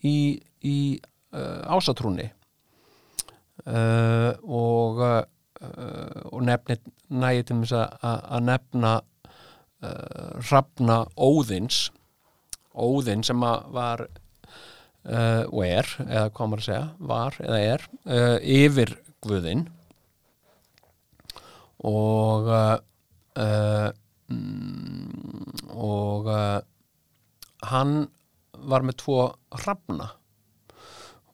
í, í ásatrúni og og nefni nægi til að, nefna hrafna Óðins Óðinn sem var uh, og er, eða hvað maður að segja var eða er, uh, yfir Guðinn og uh, uh, mm, og uh, hann var með tvo hrafna.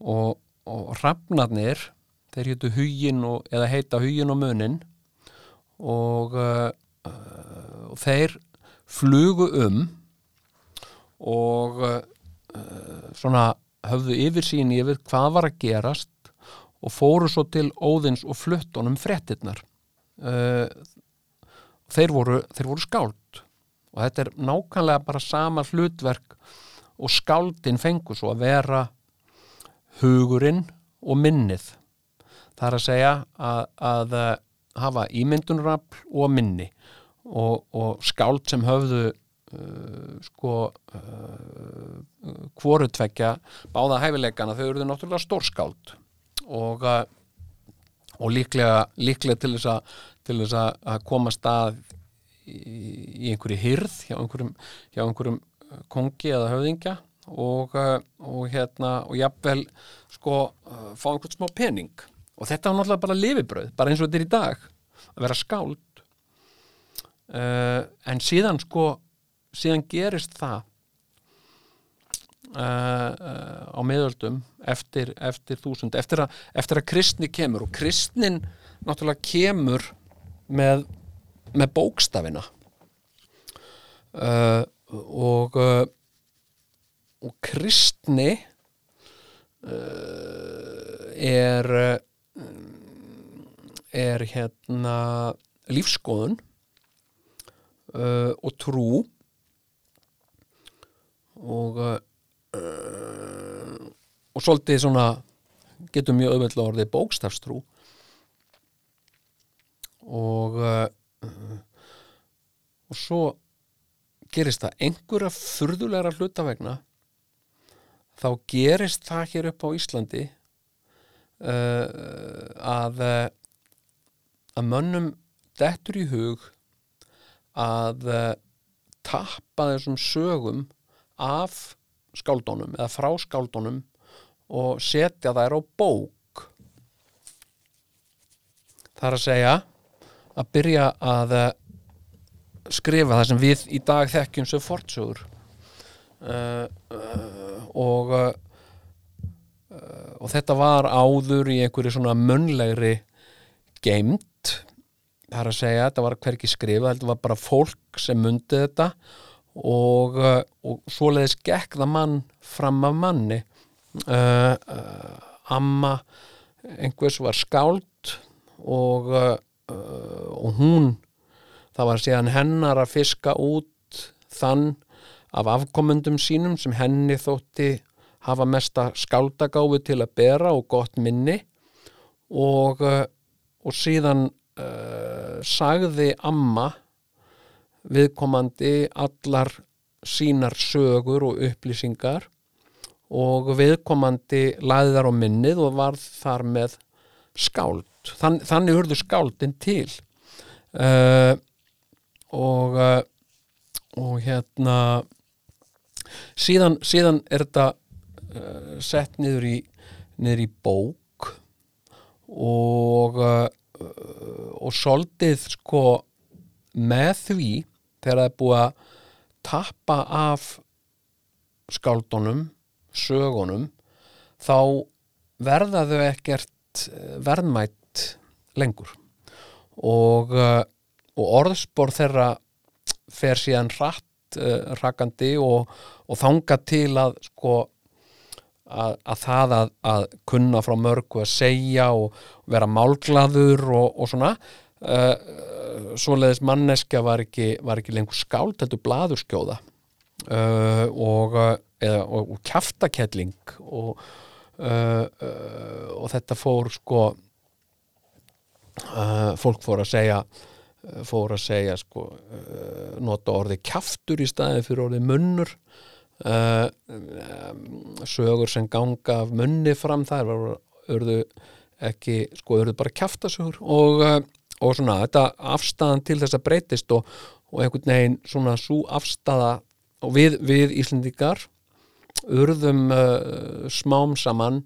Og, og hrafnarnir þeir hétu hugin og, eða heita hugin og munin. Og, uh, og þeir flugu um og uh, svona höfðu yfir sín yfir hvað var að gerast og fóru svo til Óðins og fluttunum fréttirnar. Uh, þeir voru, þeir voru skáld. Og þetta er nákvæmlega bara sama hlutverk og skáldin fengu svo að vera hugurinn og minnið. Það er að segja að, að eh, hafa ímyndunrafl og minni. Og, og skáld sem höfðu uh, sko uh, hvoru tvekja báða hæfileikana þau eruðu náttúrulega stórskáld. Og, uh, og líklega, líklega til þess að til þess að, koma stað í, í einhverju hyrð hjá einhverjum, hjá einhverjum kongi eða höfðingja. Og, og hérna og jafnvel sko fá einhvern smá pening. Og þetta var náttúrulega bara lifibröð, bara eins og þetta er í dag að vera skáld. Uh, en síðan sko síðan gerist það uh, uh, á miðöldum eftir, eftir þúsund eftir að, eftir að kristni kemur og kristnin náttúrulega kemur með, með bókstafina. Uh, og uh, og kristni uh, er er hérna lífskoðun uh, og trú og uh, og svolítið svona getur mjög auðvitað orðið bókstafstrú. Og uh, og svo gerist það einhverja furðulegra hluta vegna þá gerist það hér upp á Íslandi uh, að uh, að mönnum dettur í hug að uh, tappa þessum sögum af skáldunum eða frá skáldunum og setja þær á bók. Það er að segja að byrja að uh, skrifa það sem við í dag þekkjum sem fortsögur uh, uh, og uh, og þetta var áður í einhverju svona munnlegri geimt það er að segja, þetta var hverki skrifa þetta var bara fólk sem myndi þetta. og, uh, og svoleiðis það mann fram af manni. Uh, uh, amma einhvers var skáld og, og hún það var síðan hennar að fiska út þann af afkomendum sínum sem henni þótti hafa mesta skáldagáfu til að bera og gott minni. Og, og síðan uh, sagði amma viðkomandi allar sínar sögur og upplýsingar og viðkomandi lagði þar á minnið og var þar með skáld. Þann, þannig urðu skáldin til uh, og, uh, og hérna síðan, síðan er þetta uh, sett niður í, niður í bók og og soldið sko með því þegar það er búið að tappa af skáldunum, sögunum þá verða þau ekkert eh, verðmætt lengur. Og, uh, og orðspor þeirra fer síðan hratt uh, rakandi og, og þanga til að sko að, að það að, að kunna frá mörgu að segja og vera málglaður og, og svona uh, svoleiðis manneskja var ekki, var ekki lengur skáld heldur blaðurskjóða. Uh, og, uh, eða, og, og kjaftakelling og, og þetta fór sko fólk fór að segja fór að segja sko nota orðið kjaftur í staðin fyrir orðið munnur. Uh, sögur sem ganga af munni fram þær var urðu ekki, sko, urðu bara kjaftasögur og, uh, og svona þetta afstæðan til þess að breytist og, og einhvern veginn svona svo afstæða við, við Íslendingar urðum uh, smám saman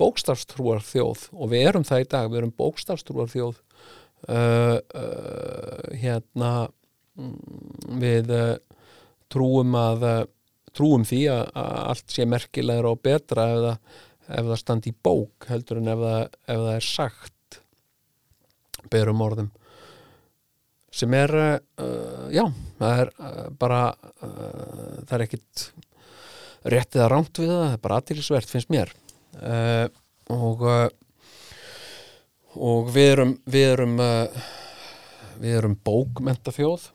bókstafstrúar þjóð og við erum það í dag, við erum bókstafstrúar þjóð uh, uh, hérna mm, við uh, trúum að uh, trúum því að, að allt sé merkilegra og betra ef það, ef það standi í bók heldur en ef það, ef það er sagt berum orðum. Sem er uh, já, það er uh, bara uh, það er ekkit réttið að rámt við það, það er bara aðtilsvert finnst mér. Og og við erum við erum við erum bókmentafjóð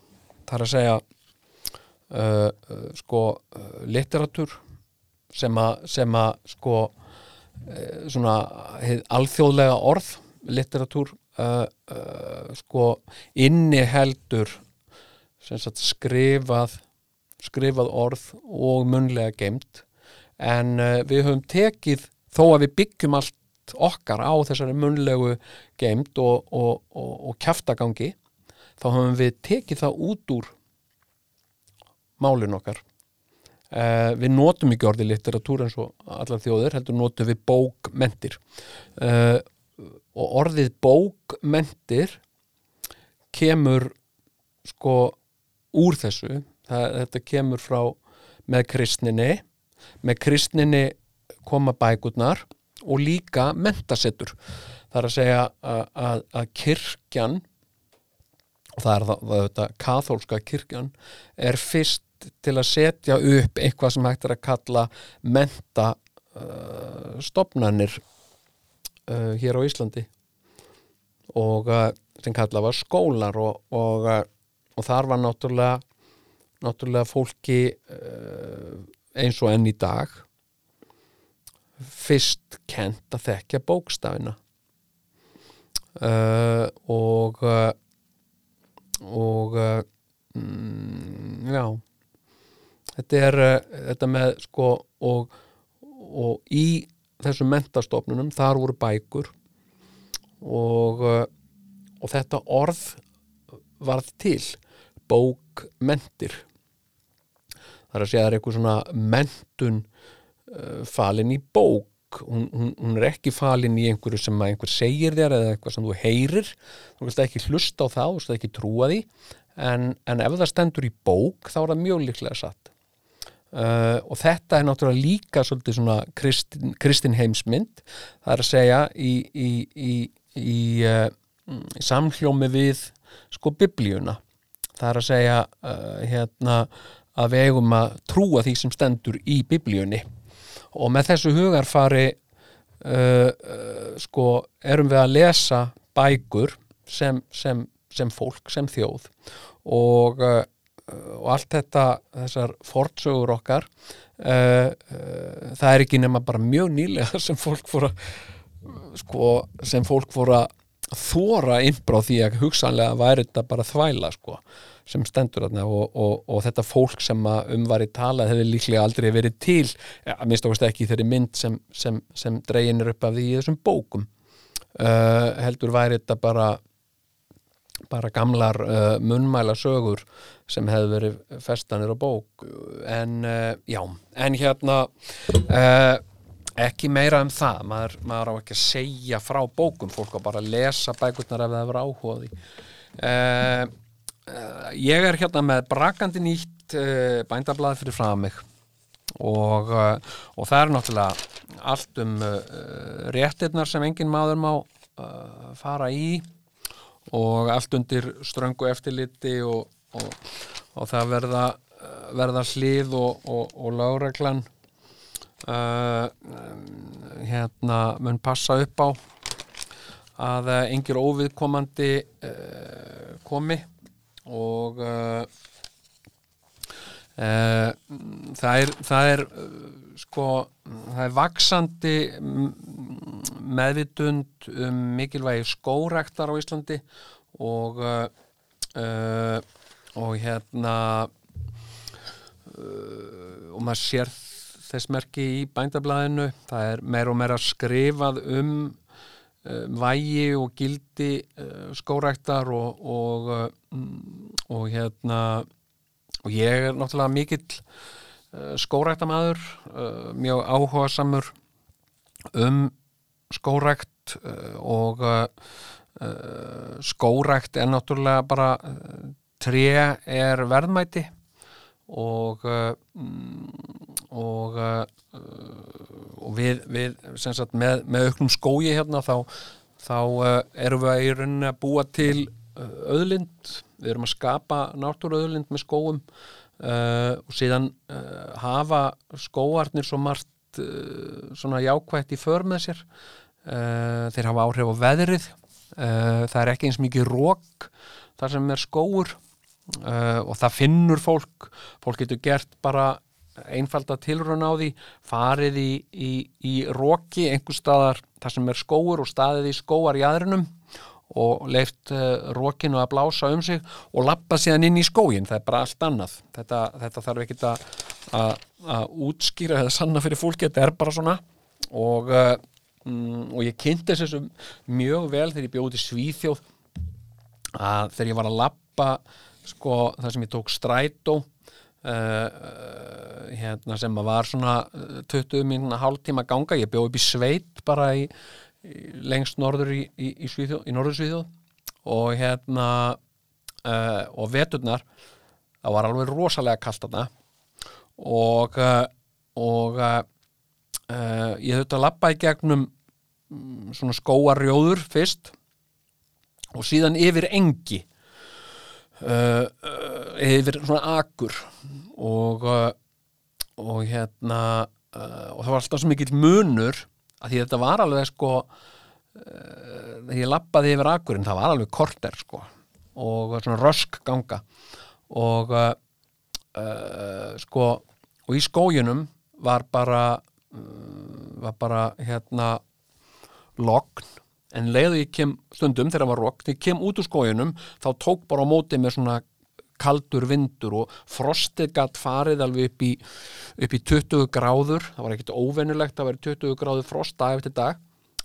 það er að segja sko literatur sem að sem að sko svona alþjóðlega orð literatur uh, uh, sko inni heldur skrifað skrifað orð og munlega geimt en uh, við höfum tekið þó að við byggjum allt okkar á þessari munlegu geimt og, og, og, og kjaftagangi þá höfum við tekið það út úr málin okkar. Uh, við notum ekki orðið litteratúr eins og allar þjóðir heldur notum við bókmentir. Uh, og orðið bókmentir kemur sko úr þessu. Það, þetta kemur frá með kristninni. Með kristninni koma bækurnar og líka mentasettur það er að segja að, að, að kirkjan og það er það, það þetta kathólska kirkjan er fyrst til að setja upp eitthvað sem hægt er að kalla menta uh, uh, hér á Íslandi. Og uh, sem kalla var skólar og, og, uh, og þar var náttúrulega náttúrulega fólki uh, eins og enn í dag fyrst kent að þekkja bókstafina. Uh, og og mm, já þetta er þetta með sko og, og í þessum mentastofnunum þar voru bækur og uh, og þetta orð varð til bókmentir það er að segja það er eitthvað svona mentun uh, falin í bók. Hún, hún, hún er ekki falin í einhverju sem að einhver segir þér eða eitthvað sem þú heyrir. Þú veist ekki hlusta á það, þú veist ekki trúa því. En, en ef það stendur í bók þá er það mjög líklega satt uh, og þetta er náttúrulega líka svolítið svona kristin, kristin heimsmynd. Það er að segja í, í, í, í, uh, samhljómi við sko biblíuna. Það er að segja uh, hérna að við eigum að trúa því sem stendur í biblíunni. Og með þessu hugarfari sko erum við að lesa bækur sem, sem, sem fólk, sem þjóð. Og, uh, og allt þetta þessar fortsögur okkar uh, uh, það er ekki nema bara mjög nýlega sem fólk fór að sko, sem fólk fór að þóra innbráð því að hugsanlega væri þetta bara þvæla sko sem stendur þarna. Og, og, og þetta fólk sem að umvari tala hefur líklega aldrei verið til ja, að minnst ákvæmst ekki þeirri mynd sem, sem, sem dreginir upp af því í þessum bókum. Uh, heldur væri þetta bara bara gamlar uh, munnmæla sögur sem hefur verið festanir á bók. En uh, já, en hérna uh, ekki meira um það. Maður, maður á ekki að segja frá bókum. Fólk á bara að lesa bækurnar ef það hefur áhugaði uh, uh, ég er hérna með brakandi nýtt uh, bændablað fyrir frá mig. Og, og það er náttúrulega allt um réttirnar sem engin maður má fara í og allt undir ströngu eftirliti og, og, og það verða, verða hlið og, og, lágreglan uh, hérna mun passa upp á að uh, engir óviðkomandi uh, komi og uh, uh, það er, það er uh, sko, það er vaksandi meðvitund um mikilvægi skórektar á Íslandi og uh, uh, og hérna uh, og maður sér þess merki í bændablaðinu. Það er meira og meira skrifað um uh, vægi og gildi uh, skórektar og og, uh, og hérna og ég er náttúrulega mikill skóræktamæður uh, mjög áhugasamur um skórækt uh, og uh, uh, skórækt er náttúrulega bara tré er verðmæti og og og við, við sagt með, með auknum skógi hérna þá, þá erum við í rauninni að búa til öðlind, við erum að skapa náttúruöðlind með skóum uh, og síðan uh, hafa skóarnir svo margt uh, svona jákvætt í för með sér þeir hafa áhrif á veðrið. Uh, það er ekki eins mikið rók þar sem er skóur uh, og það finnur fólk. Fólk getur gert bara einfalda tilraun á því farið í, í, í róki einhver staðar þar sem er skóur og staðið í skóar í aðrinum og leift rókinu að blása um sig og lappa síðan inn í skógin það er bara allt annað. Þetta, þetta þarf ekki að, útskýra eða sanna fyrir fólki, þetta er bara svona. Og, mm, og ég kynnti þessu mjög vel þegar ég bjóði Svíþjóð að þegar ég var að lappa sko það sem ég tók strætó uh, hérna sem að var svona uh, 20 minna hálftíma ganga, ég bjóð upp í sveit bara í, í lengst norður í, í, í, í norður Svíþjóð. Og hérna uh, og veturnar það var alveg rosalega kalt þarna. Og uh, og uh, ég þurfti að lappa í gegnum mm, svona skóarjóður fyrst og síðan yfir engi. Uh, uh, yfir svona akur. Og og hérna og það var alltaf svo mikill munur að því þetta var alveg sko þegar ég lappaði yfir akurinn það var alveg korter sko og svona rösk ganga. Og sko og í skójunum var bara var bara hérna logn. En leiðu ég kem stundum þegar það var rokk, þegar ég kem út úr skójunum þá tók bara á móti með svona kaldur vindur og frostið gatt farið alveg upp í, upp í 20 gráður, það var ekkert óvennulegt að vera 20 gráður frost dag eftir dag.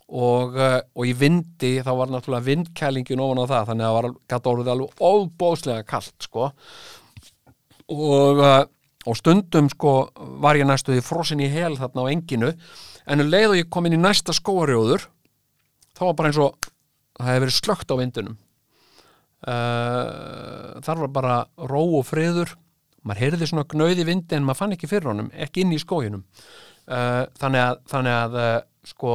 Og, uh, og í vindi þá var náttúrulega vindkælingin ofan á það þannig að það var gatt orðið alveg óbóðslega kalt sko. Og, uh, og stundum sko var ég næstuði frossin í hel þarna á enginu. En um leið og ég kom inn í næsta skóarjóður þá var bara eins og það hefði verið slögt á vindunum uh, þar var bara ró og friður. Maður heyrði svona gnauði vindi en maður fann ekki fyrir honum, ekki inn í skóginum. Uh, þannig að, þannig að uh, sko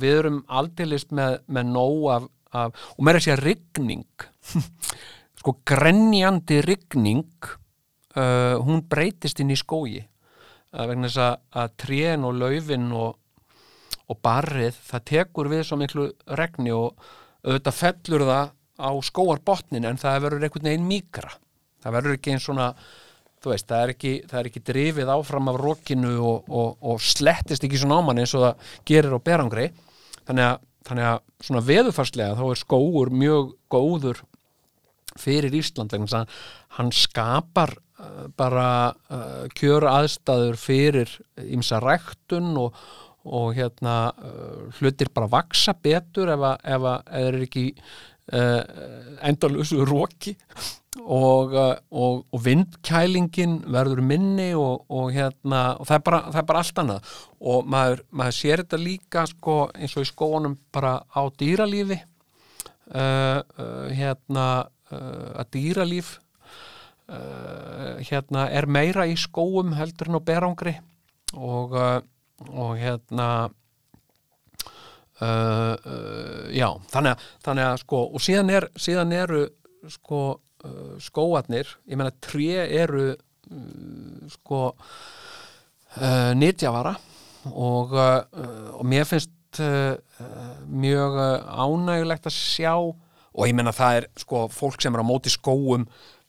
við erum aldilist með, með nóg af, af og mér er að segja rigning. Sko grenjandi rigning uh, hún breytist inn í skógi uh, vegna þess að, að trén og laufin og, og barrið það tekur við svo miklu regni og auðvitað fellur það á skóarbotnin en það verður einhvern veginn mýkra. Það verður ekki eins svona veist, það er ekki, það er ekki drifið áfram af rokinu og, og, og slettist ekki svona ámann eins og það gerir á berangri. Þannig að, þannig að svona veðufarslega þá er skóur mjög góður fyrir Ísland þess að hann skapar bara uh, kjör aðstæður fyrir ímsa ræktun og, og hérna uh, hlutir bara vaksa betur ef að, ef að ef þeir eru ekki uh, endalösu róki og, og, og vindkælingin verður minni og, hérna og það er, bara, það er bara allt annað. Og maður, maður sér þetta líka sko, eins og í skóanum bara á dýralífi. Hérna að dýralíf uh, hérna er meira í skóum heldur en á berangri og, uh, og hérna Uh, uh, já, þannig að, þannig að sko, og síðan, er, síðan eru sko uh, skóarnir, ég meina tré eru sko nýtjavara og, og mér finnst mjög ánægulegt að sjá og ég meina það er sko fólk sem er á móti skóum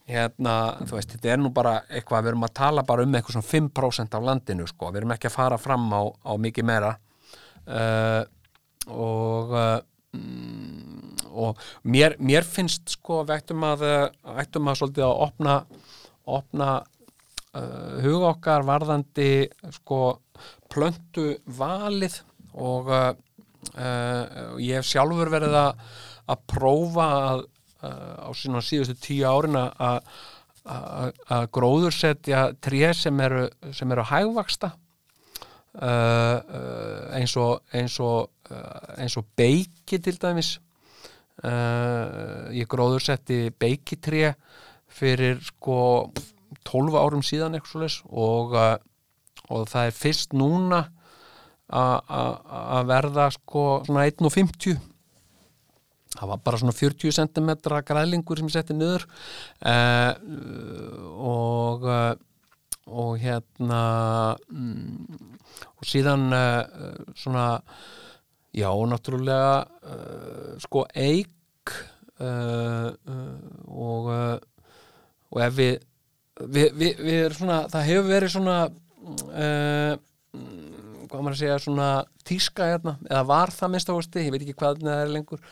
hérna, þú veist, þetta er nú bara eitthvað, við erum að tala bara um eitthvað svona 5% af landinu sko, við erum ekki að fara fram á, á mikið meira. Uh, og uh, mm, og mér, mér finnst sko við ættum að, ættum að svolítið að opna, opna uh, huga okkar varðandi sko plöntu valið og uh, uh, ég hef sjálfur verið að, að prófa að, uh, á síðan síðustu tíu árin að gróðursetja tré sem eru, sem eru hægvaksta uh, uh, eins og eins og, uh, eins og beiki til dæmis. Ég gróðursetti beikitré fyrir sko 12 árum síðan og, og það er fyrst núna að verða sko svona 1.50 það var bara svona 40 cm grælingur sem ég setti niður. Uh, og uh, og hérna mm, og síðan uh, svona já, náttúrulega sko eik og og ef við við, við, við erum svona, það hefur verið svona hvað maður að segja svona tíska hérna, eða var það minnst áhusti, ég veit ekki hvað það er lengur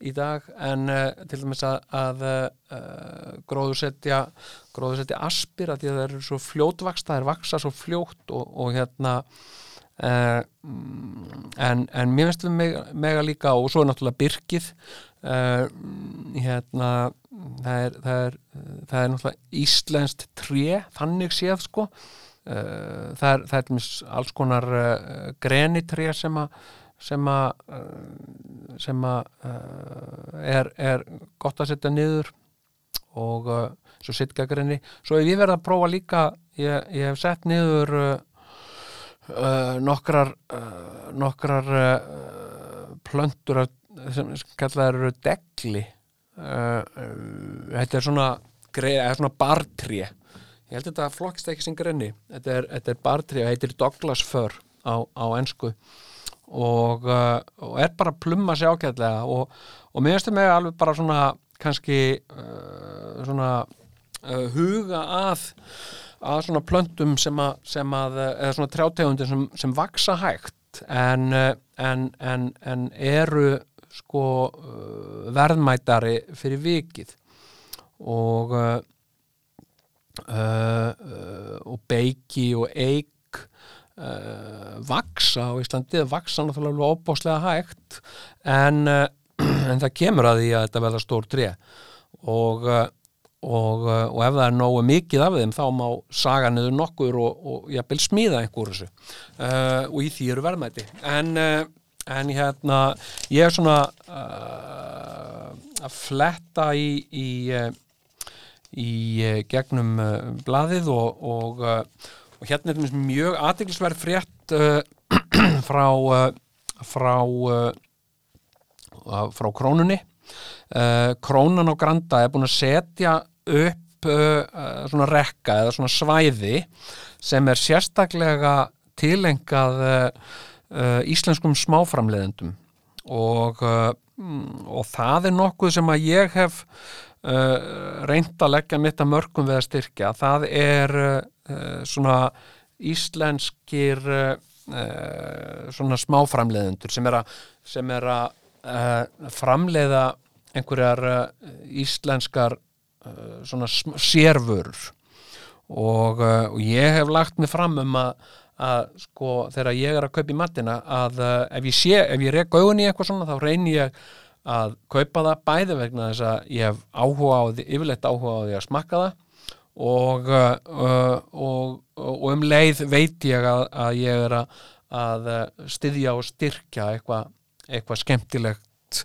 í dag en uh, til dæmis að, að uh, gróðursetja gróðursetja aspir að því að það eru svo fljótvaksta, það er vaksa svo fljótt og, og hérna uh, en, en mér finnst við mega, mega líka og svo er náttúrulega byrkið hérna það er, það er, það er náttúrulega íslenskt tré, þannig séð sko. Það er, það er alls konar grenitré sem að sem að sem að er, er gott að setja niður og uh, svo sittgagrinni svo ef ég verða að prófa líka ég, ég hef sett niður nokkrar nokkrar plöndur sem kallaður eru degli. Þetta er svona svona bartré. Ég held þetta flokkist ekki sem grenni. Þetta er, er bartré og heitir Douglas fir á, á ennsku og, uh, og er bara að plumma sér ágæðlega og, og mér finnst það með alveg bara svona kannski uh, svona uh, huga að að svona plöntum sem að, sem að eða svona trjátegundir sem, sem vaksa hægt en, en, en, en eru sko verðmætari fyrir vikið og og beiki og eik uh, vaksa á Íslandi, það vaksa náttúrulega óbáslega hægt en, uh, en það kemur að því að þetta verða stór tré. Og, uh, og, og ef það er nógu mikið af þeim þá má saga niður nokkur og, og jafnvel smíða einhver þessu. Uh, og í því eru verðmæti. En, en hérna ég er svona uh, að fletta í í, í gegnum blaðið og, og, hérna er mjög aðeinsverð frétt uh, frá uh, frá uh, frá krónunni. Uh, krónan á Granda er búin að setja upp uh, uh, svona rekka eða svona svæði sem er sérstaklega tilengað íslenskum smáframleðendum og, mm, og það er nokkuð sem að ég hef uh, reynd að leggja mitt að mörgum við að styrkja. Það er uh, svona íslenskir uh, uh, svona smáframleðendur sem er að, sem er að framleiða einhverjar íslenskar svona sérvörur. Og, og ég hef lagt mig fram um að, að sko þegar ég er að kaupa í matina að uh, ef ég sé, ef ég rek augun í eitthvað svona þá reyni ég að kaupa það bæði vegna þess að ég hef áhuga á því, yfirleitt áhuga á því að smakka það og, uh, uh, og, og um leið veit ég að, að ég er að, að uh, styðja og styrkja eitthvað eitthva skemmtilegt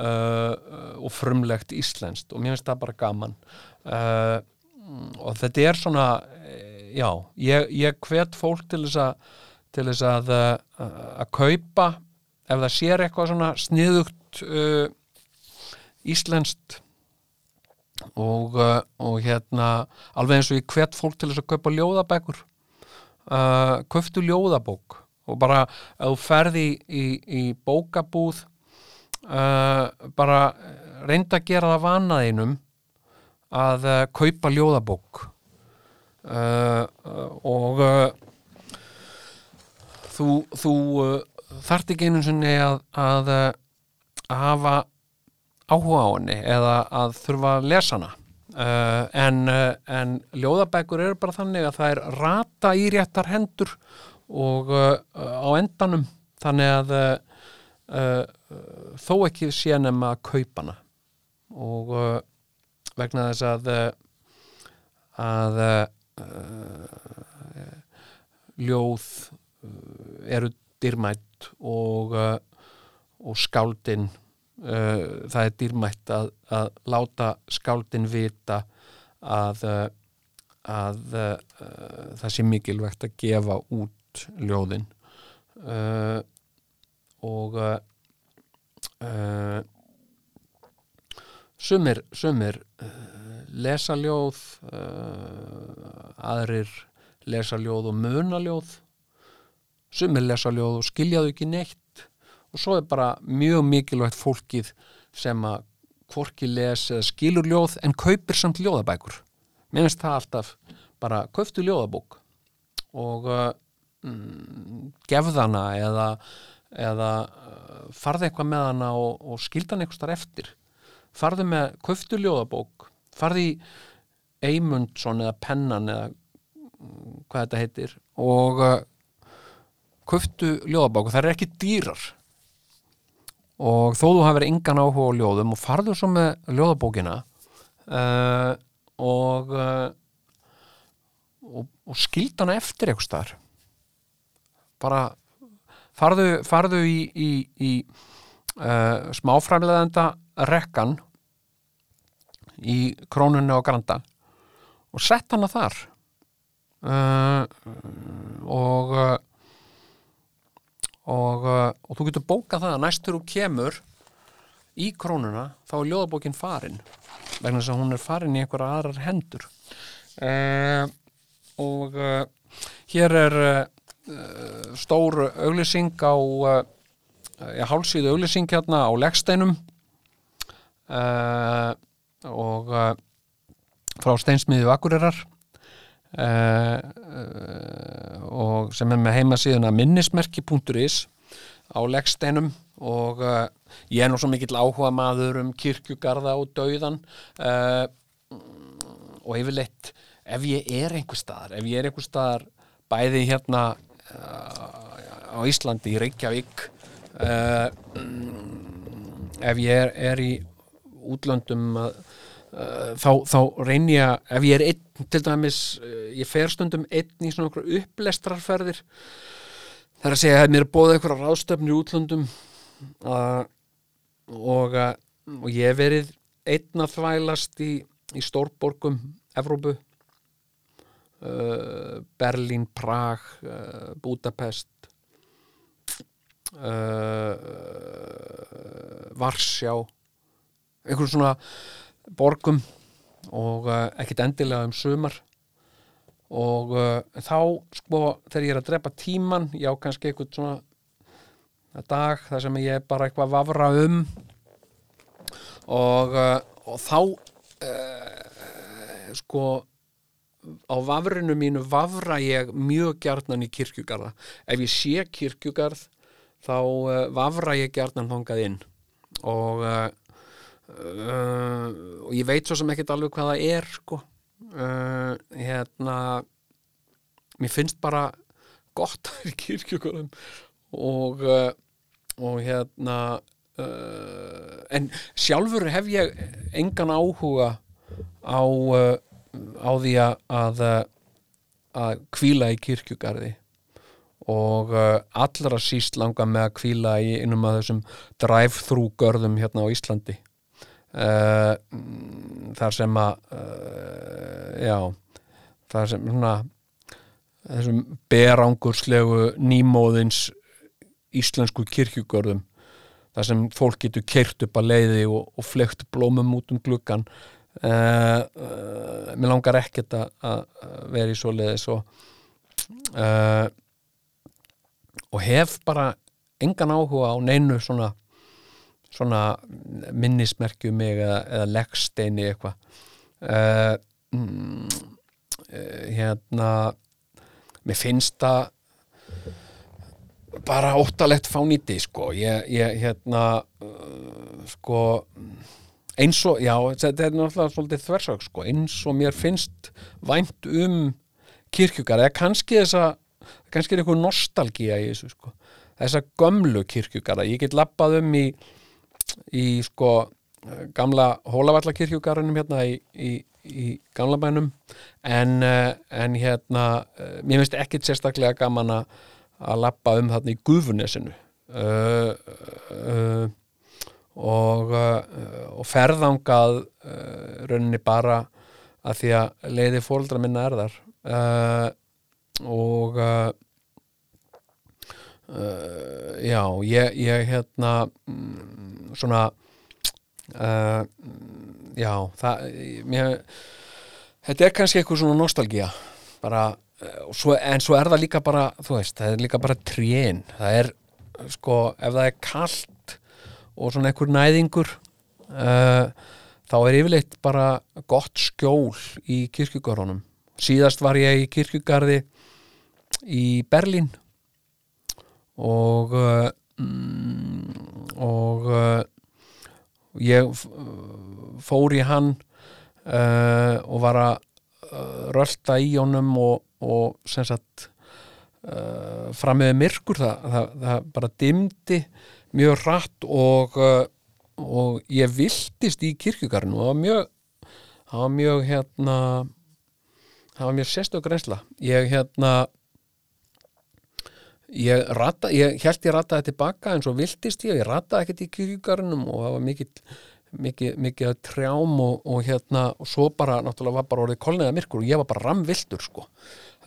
uh, og frumlegt íslenskt. Og mér finnst það bara gaman. Uh, og þetta er svona eh, já, ég, ég hvet fólk til þess að til þess að, að kaupa. Ef það sér eitthvað svona sniðugt uh, íslenskt og, uh, og hérna alveg eins og ég hvet fólk til þess að kaupa ljóðabækur. Uh, köftu ljóðabók og bara ef þú ferði í, í, í bókabúð uh, bara reynda að gera það vanaðinum að uh, kaupa ljóðabók. Uh, og uh, þú, þú þart ekki einu sinni að, að, að hafa áhuga á henni eða að þurfa að lesa hana. Uh, en, uh, en ljóðabækur eru bara þannig að það er rata í réttar hendur og uh, á endanum. Þannig að þó ekki sé nema að kaupa hana. Og vegna þess að að ljóð eru dýrmætt og, og skáldin uh, það er dýrmætt að, að láta skáldin vita að, að uh, það sé mikilvægt að gefa út ljóðin. Uh, og sumir, sumir lesa ljóð uh, aðrir lesa ljóð og muna ljóð. Sumir lesa ljóð og skilja þau ekki neitt og svo er bara mjög mikilvægt fólkið sem að hvorki les eða skilur ljóð en kaupir samt ljóðabækur. Mér finnst það alltaf bara kauftu ljóðabók og uh, mm, gefð hana eða, eða uh, farði eitthvað með hana og, og skildan eitthvað starf eftir. Farði með, kauftu ljóðabók farði í Eymundsson eða Pennan eða mm, hvað þetta heitir og uh, kauftu ljóðabók. Og það er ekki dýrar og þó þú hafið engan áhuga á ljóðum og farðu svo með ljóðabókina uh, og, uh, og og skilda hana eftir eitthvað staðar. Bara farðu, farðu í, í, í uh, smáframleðenda rekkan í krónunni á Granda og sett hana þar. Uh, og uh, og, uh, og þú getur bókað það að næstur þú kemur í krónuna þá er ljóðabókin farin vegna þess að hún er farin í einhverja aðrar hendur. Uh, og uh, hér er uh, stór auglýsing á uh, hálsíðu auglýsing hérna á leggsteinum uh, og uh, frá steinsmiðju Akureyrar. uh, uh, og sem er með heimasíðuna minnismerki.is á leggsteinum og uh, ég er nú svo mikill áhuga maður um kirkjugarða og dauðan og yfirleitt ef ég er einhver staðar ef ég er einhver staðar bæði hérna á Íslandi í Reykjavík ef ég er, er í útlöndum að, þá, þá reyn ég að ef ég er einn til dæmis uh, ég fer stundum einn í svona okkur upplestrarferðir það er að segja að mér er bóðið eitthvað ráðstöfnir í útlöndum uh, og, uh, og ég hef verið einn að þvælast í, í stórborgum Evrópu. Uh, Berlín, Prag uh, Budapest uh, Varsjá. Einhverjum svona borgum og uh, ekkit endilega um sumar. Og uh, þá sko þegar ég er að drepa tíman já kannski eitthvað svona dag þar sem ég er bara eitthvað að vafra um. Og, uh, og þá sko á vafrinu mínu vafra ég mjög gjarnan í kirkjugarða. Ef ég sé kirkjugarð þá vafra ég gjarnan þangað inn. Og uh, uh, og ég veit svo sem ekkert alveg hvað það er sko. Uh, hérna mér finnst bara gott að vera í kirkjugarðum og uh, og hérna en sjálfur hef ég engan áhuga á á því að að, kvíla í kirkjugarði. Og allra síst langa með að kvíla í innum að þessum drive-thru görðum hérna á Íslandi þar sem að uh, já þar sem svona þessum berangurslegu nýmóðins íslensku kirkjugörðum þar sem fólk getur keirt upp að leiði og, og flegt blómum út um gluggan uh, uh, mér langar ekkert að vera í svo leiðis og uh, og hef bara engan áhuga á neinu svona svona minnismerkju mig eða, eða leggsteini eitthvað. Uh, mm, uh, hérna mér finnst það bara óttalegt fánýti sko. Ég, ég hérna uh, sko eins og, já, þetta er náttúrulega svolítið þversök sko, eins og mér finnst vænt um kirkjugar eða kannski þessa kannski er eitthvað nostalgía í þessu sko. Þessa gömlu kirkjugara, ég get lappað um í, í sko gamla hólavallakirkjugarunum hérna í, í, í gamla bænum. En, eh, en hérna eh, mér finnst ekkit sérstaklega gaman að lappa um þarna í gufunesinu. Uh, uh, og, uh, og ferðangað rauninni bara að því að leiði fóldra minna er þar. Og já, ég, ég hérna mm, svona uh, já, það mér, þetta er kannski eitthvað svona nostalgía bara svo, en svo er það líka bara þú veist, það er líka bara trén það er, sko, ef það er kalt og svona einhver næðingur uh, þá er yfirleitt bara gott skjól í kirkjugarðunum síðast var ég í kirkjugarði í Berlín og uh, mm, og uh, ég fór í hann uh, og var að rölda í honum og, og sem sagt uh, fram með myrkur. Það, það, það bara dimdi mjög rætt og, uh, og ég viltist í kirkjugarnu og það var mjög það var mjög hérna það var mjög sérstök reynsla. Ég hérna ég, rata, ég held ég rataði tilbaka en svo viltist ég, ég rataði ekkert í kirkjugarnum og það var mikið, mikið að trjám og, og hérna og svo bara náttúrulega var bara orðið kolniða myrkur og ég var bara ramviltur sko.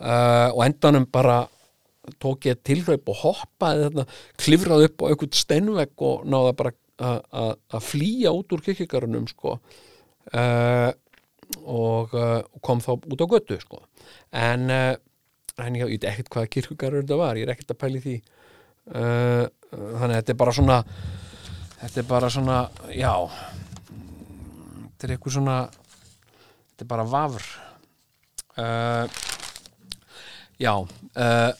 Uh, og endanum bara tók ég tilraup og hoppaði þarna, klifraði upp á einhvern steinvegg og náða bara að flýja út úr kirkigarunum sko. Uh, og, uh, kom þá út á götu sko. En, uh, en ég veit ekkert hvaða kirkigarur þetta var, ég er ekkert að pæli því. Uh, þannig að þetta er bara svona þetta er bara svona, já þetta er eitthvað svona þetta er bara vafr. Uh, já uh,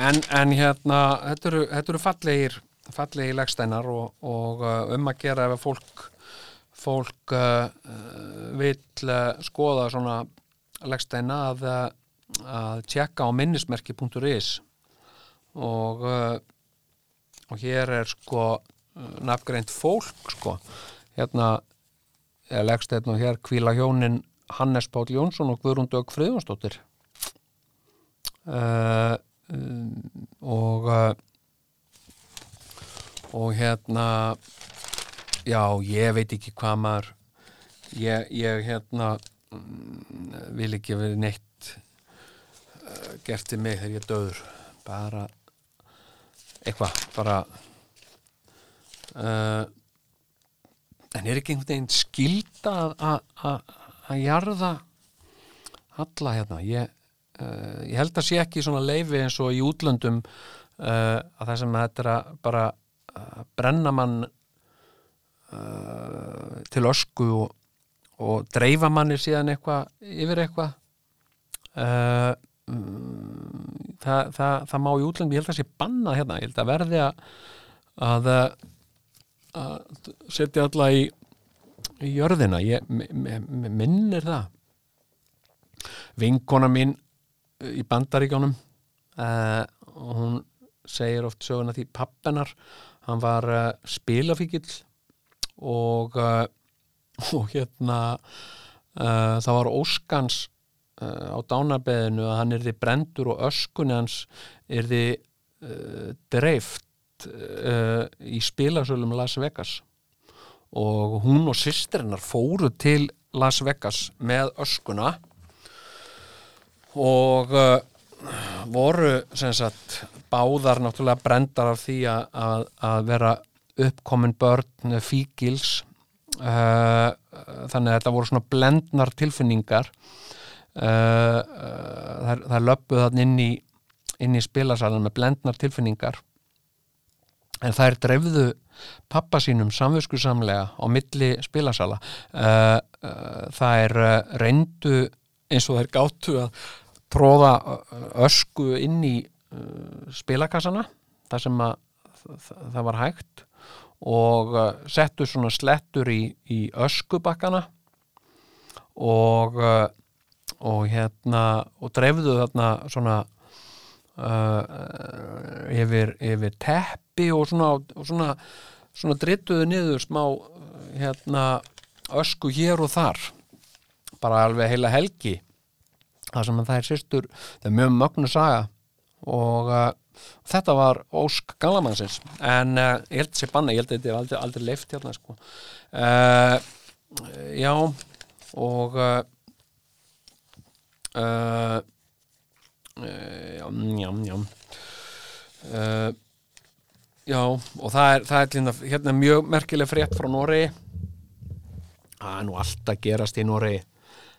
en, en hérna þetta eru, þetta eru fallegir fallegir legsteinar og, og uh, um að gera ef fólk fólk uh, vil uh, skoða svona legsteina að, að tjekka á minnismerki.is og uh, og hér er sko nafngreint fólk sko. Hérna eða leggst þetta nú hér kvíla hjónin Hannes Páll Jónsson og Guðrún Dögg Friðjónsdóttir. Uh, og uh, og hérna já, ég veit ekki hvað maður ég, ég hérna mm, vil ekki verið neitt uh, gert til mig þegar ég döður. Bara eitthvað, bara uh, en er ekki einhvern veginn skilda að- jarða alla hérna? Ég, uh, ég held að sé ekki svona leifi eins og í útlöndum uh, að það sem þetta er að bara brenna mann til ösku og, og dreifa manni síðan eitthvað yfir eitthvað mm, það, það, það má í útlöndum ég held að sé bannað hérna. Ég held að verði að að, setja alla í, í jörðina. Ég minnir það. Vinkona mín í bandaríkjónum uh, hún segir oft söguna því pappenar hann var uh, spilafíkill og uh, og hérna það var óskans á dánabeðinu að hann yrði brendur og öskunni hans yrði uh, dreift uh, í spilasölum Las Vegas. Og hún og systrinnar fóru til Las Vegas með öskuna og uh, voru sagt báðar náttúrulega brendar af því að, að, vera uppkomin börn fíkils þannig að þetta voru svona blendnar tilfinningar uh, uh, þær, þær löppuð þann inn í í spilasalan með blendnar tilfinningar. En þær dreifðu pappa sínum samviskusamlega á milli spilasala. Uh, uh, þær uh, reyndu eins og þær gáttu að tróða ösku inn í spilakassana þar sem að það var hægt og settu svona slettur í, í öskubakkana og og hérna og dreifðu þarna svona uh, yfir, yfir teppi og svona, og svona, svona drittuðu niður smá uh, hérna ösku hér og þar. Bara alveg heila helgi. Það sem að það er sýstur það er mjög mögnu saga. Og uh, þetta var ósk galamannsins en uh, ég held sér banna, ég held að þetta er aldrei, aldrei leift hérna sko. Uh, já og uh, já, já, já uh, já og það er, það er hérna, hérna mjög merkileg frétt frá Noregi. Það er nú allt að gerast í Noregi.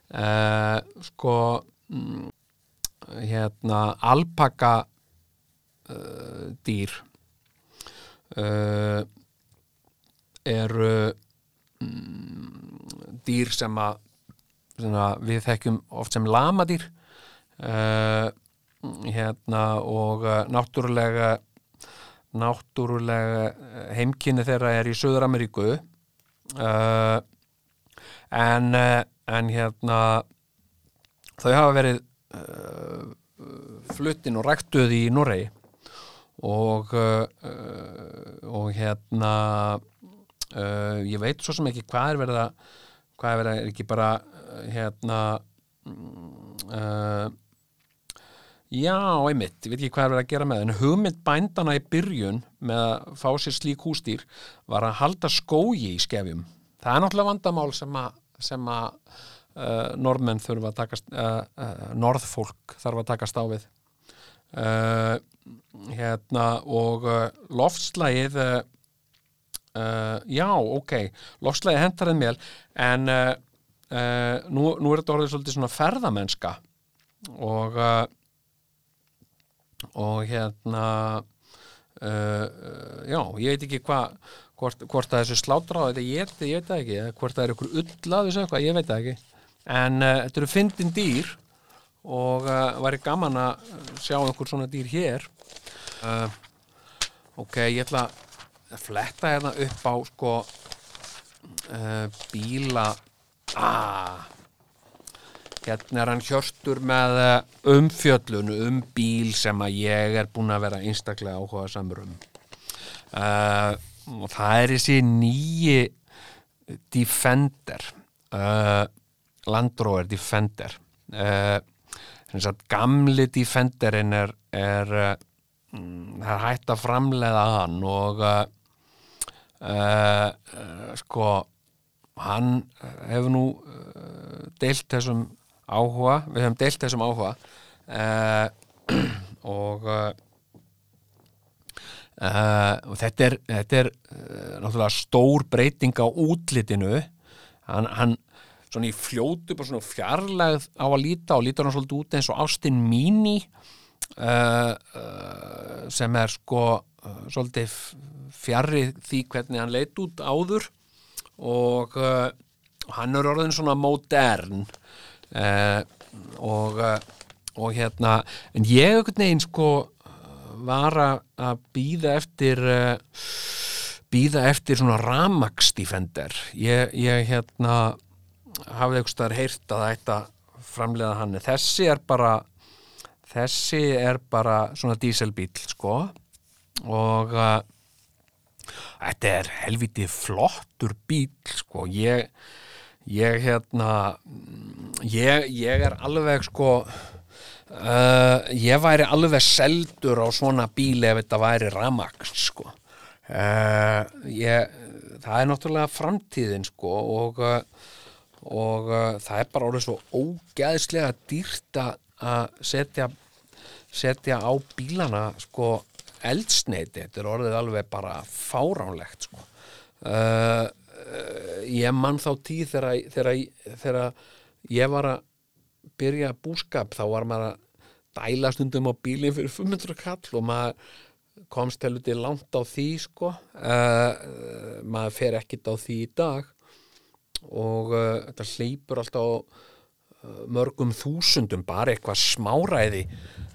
Uh, sko mm, hérna alpaka dýr eru mm, dýr sem að við þekkjum oft sem lamadýr uh, hérna og uh, náttúrulega náttúrulega uh, heimkynni þeirra er í Suður-Ameríku uh, en, en hérna þau hafa verið uh, fluttin og ræktuð í Noregi og og hérna ég veit svo sem ekki hvað er verið að hvað er verið að er ekki bara hérna uh, já, einmitt ég veit ekki hvað er verið að gera með en hugmynd bændana í byrjun með að fá sér slík hústýr var að halda skógi í skefjum. Það er náttúrulega vandamál sem að sem að uh, norðmenn þurfa að takast uh, norðfólk þarf að takast á við. Hérna og loftslægið uh, já, ok loftslægið hentar en mél en uh, uh, nú, nú er þetta orðið svolítið svona ferðamennska og uh, og hérna uh, já, ég veit ekki hvað hvort, hvort er þessu þetta ég, ég veit það ekki, hvort það er ykkur ull að þessu eitthvað, ég veit það ekki. En þetta eru fyndin dýr og væri gaman að sjá einhver svona dýr hér. Ok, ég ætla að fletta hérna upp á sko bíla ah. Hérna er hann Hjörtur með eh, umfjöllun um bíl sem að ég er búin að vera einstaklega áhuga samur um. Uh, og það er þessi nýji Defender uh, Land Rover Defender. Uh, gamli Defenderin er, er mm, er hægt að framleiða hann og sko hann hefur nú uh, deilt þessum áhuga við hefum deilt þessum áhuga uh, og uh, Uh, og þetta er, þetta er uh, náttúrulega stór breyting á útlitinu. Hann, hann svona í fljótu bara svona fjarlægð á að líta og lítur hann svolítið út eins og Austin Mini uh, sem er sko svolítið fjarrri því hvernig hann leit út áður og hann er orðin svona modern og og hérna, en ég ekkert neginn sko var að býða eftir býða eftir svona ramagsdífender ég, ég hérna hafði eitthvað starf heyrt að þetta framlega hann. Þessi er bara þessi er bara svona díselbíl sko. Og uh, þetta er helviti flottur bíl sko. Ég, ég hérna ég, ég er alveg sko Uh, ég væri alveg seldur á svona bíl ef þetta væri ramaks sko. Uh, ég, það er náttúrulega framtíðin sko og, og uh, það er bara orðið svo ógæðslega dýrt að setja setja á bílana sko eldsneiti, þetta er orðið alveg bara fáránlegt sko. Ég mann þá tíð þegar, þegar, þegar ég var að byrja búskap þá var maður að dæla stundum á bílinn fyrir 500 kall og maður komst heldur til langt á því sko. Uh, maður fer ekkit á því í dag og uh, þetta hleypur alltaf uh, mörgum þúsundum bara eitthvað smáræði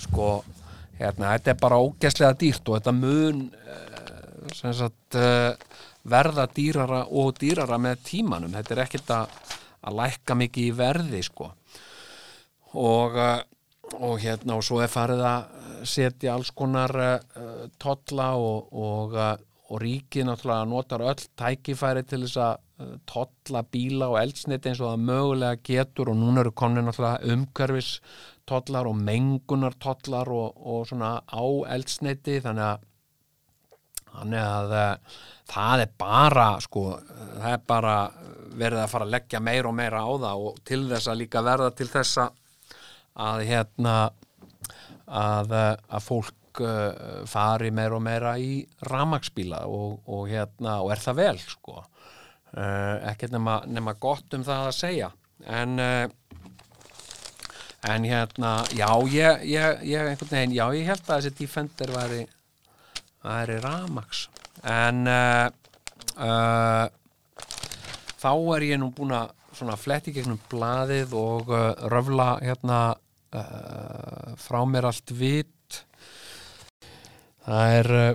sko hérna, þetta er bara ógæslega dýrt og þetta mun sagt, verða dýrara og dýrara með tímanum. Þetta er ekkit að, að lækka mikið í verði sko. Og, og hérna og svo er farið að setja alls konar uh, totla og, og, og ríkið náttúrulega notar öll tækifæri til þess að totla bíla og eldsniti eins og það mögulega getur og núna eru konin náttúrulega umhverfis totlar og mengunar totlar og svona á eldsniti þannig að þannig að uh, það er bara sko, það er bara verið að fara að leggja meira og meira á það og til þess að líka verða til þessa að hérna að, að fólk uh, fari meira og meira í ramagsbíla og, og hérna og er það vel sko. Ekkert nema, nema gott um það að segja. En uh, en hérna já ég, ég, ég einhvern veginn, já ég held að þessi Defender væri væri ramags en þá er ég nú búin að svona fletti gegnum blaðið og röfla hérna uh, frá mér allt vit. Það er uh,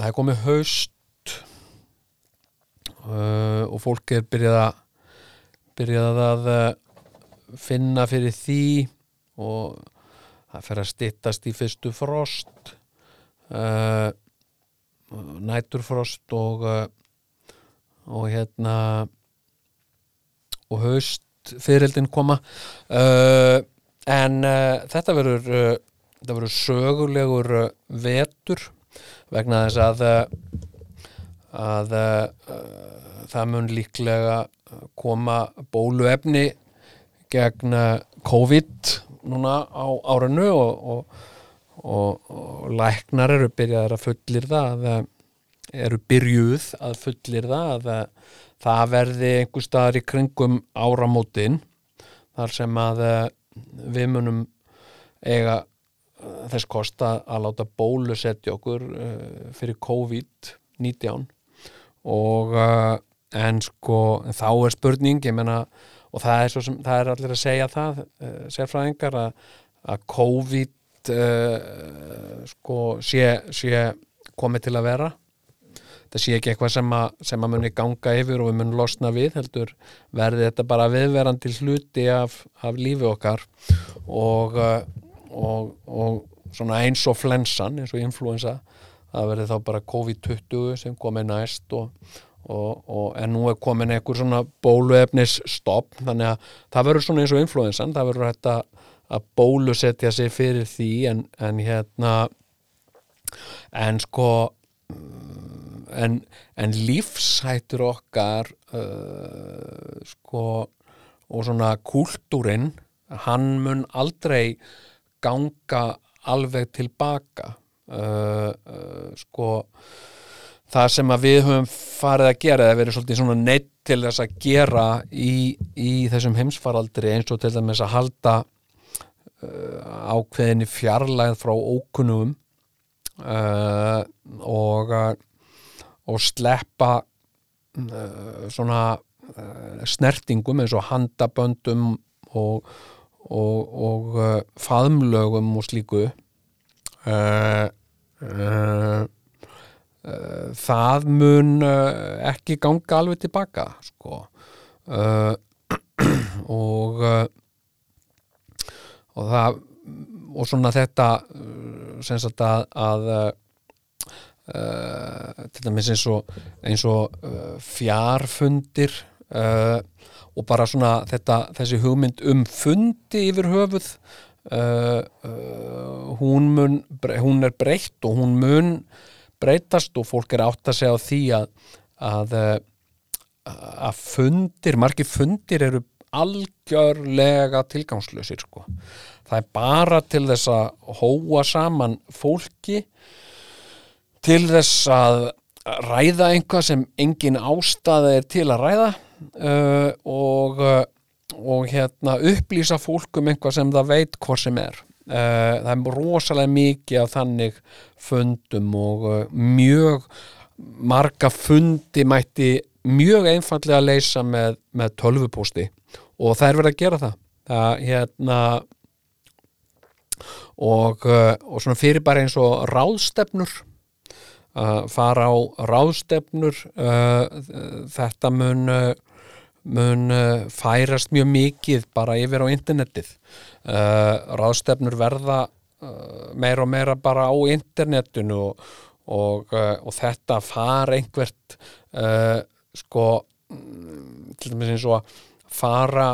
það er komið haust uh, og fólk er byrjað að byrjað að finna fyrir því og það fer að stittast í fyrstu frost næturfrost og og hérna og haust fyririldin koma. Uh, en uh, þetta verður uh, þetta verður sögulegur uh, vetur vegna þess að að það mun líklega koma bóluefni gegn COVID núna á árinu og, og, og, og læknar eru byrjaðar að fullir það að, eru byrjuð að fullir það að það verði einhver staðar í kringum áramótin þar sem að við munum eiga uh, þess kosta að láta bólusetja okkur uh, fyrir COVID-19 og en sko þá er spurning ég menna og það er, sem, það er allir að segja það sérfræðingar að, að COVID uh, sko sé, sé komið til að vera. Það sé ekki eitthvað sem að, sem að muni ganga yfir og við munum losna við heldur verði þetta bara viðverandi hluti af, af lífi okkar. Og, uh, og, og svona eins og flensan, eins og influensa það verði þá bara COVID-20 sem komið næst og, og, og en nú er komin einhver svona bóluefnis stopp þannig að það verður svona eins og influensan það verður hægt að, bólusetja sig fyrir því en, en hérna en sko en, en lífshættur okkar uh, sko og svona kúltúrin hann mun aldrei ganga alveg tilbaka uh, uh, sko það sem að við höfum farið að gera eða verið svolítið svona neitt til þess að gera í, í þessum heimsfaraldri eins og til dæmis að halda uh, ákveðinni fjarlæð frá ókunnum uh, og og sleppa uh, svona uh, snertingum eins og handaböndum og, og, og uh, faðmlögum og slíku uh, uh, það mun uh, ekki ganga alveg tilbaka sko. Uh, og og það og svona þetta sem sagt að, að uh, til dæmis eins og eins og uh, fjárfundir uh, og bara svona þetta, þessi hugmynd um fundi yfir höfuð hún mun hún er breytt og hún mun breytast og fólk er átt að segja á því að að, uh, að fundir, margir fundir eru algjörlega tilgangslösir sko. það er bara til þess að hóa saman fólki til þess að ræða einhvað sem engin ástæða er til að ræða uh, og, uh, og hérna upplýsa fólk um einhvað sem það veit hvort sem er það er rosalega mikið af þannig fundum og uh, mjög marga fundi mætti mjög einfallega að leysa með, með tölvupósti og það er verið að gera það. Það hérna og, uh, og svona fyrir bara eins og ráðstefnur uh, fara á ráðstefnur þetta mun uh, mun uh, færast mjög mikið bara yfir á internetið. Uh, ráðstefnur verða uh, meira og meira bara á internetinu og, og, og þetta fara einhvert sko mm, til dæmis eins og að fara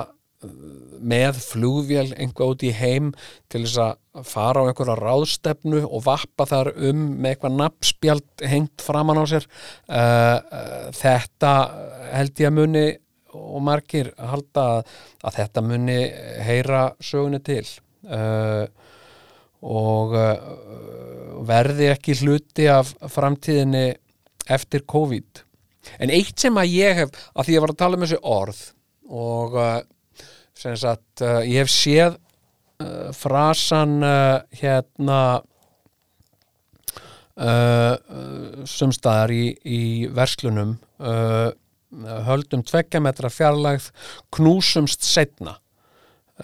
með flugvél einhvað út í heim til þess að fara á einhverja ráðstefnu og vappa þar um með eitthvað nafnspjald hengt framan á sér. Þetta held ég að muni og margir halda að, að þetta muni heyra sögunni til. Uh, og uh, verði ekki hluti af framtíðinni eftir COVID. En eitt sem að ég hef að því ég var að tala um þessi orð og uh, sem sagt uh, ég hef séð uh, frasan uh, hérna uh, uh, sumstaðar í, í verslunum uh, höldum tveggja metra fjarlægð knúsumst setna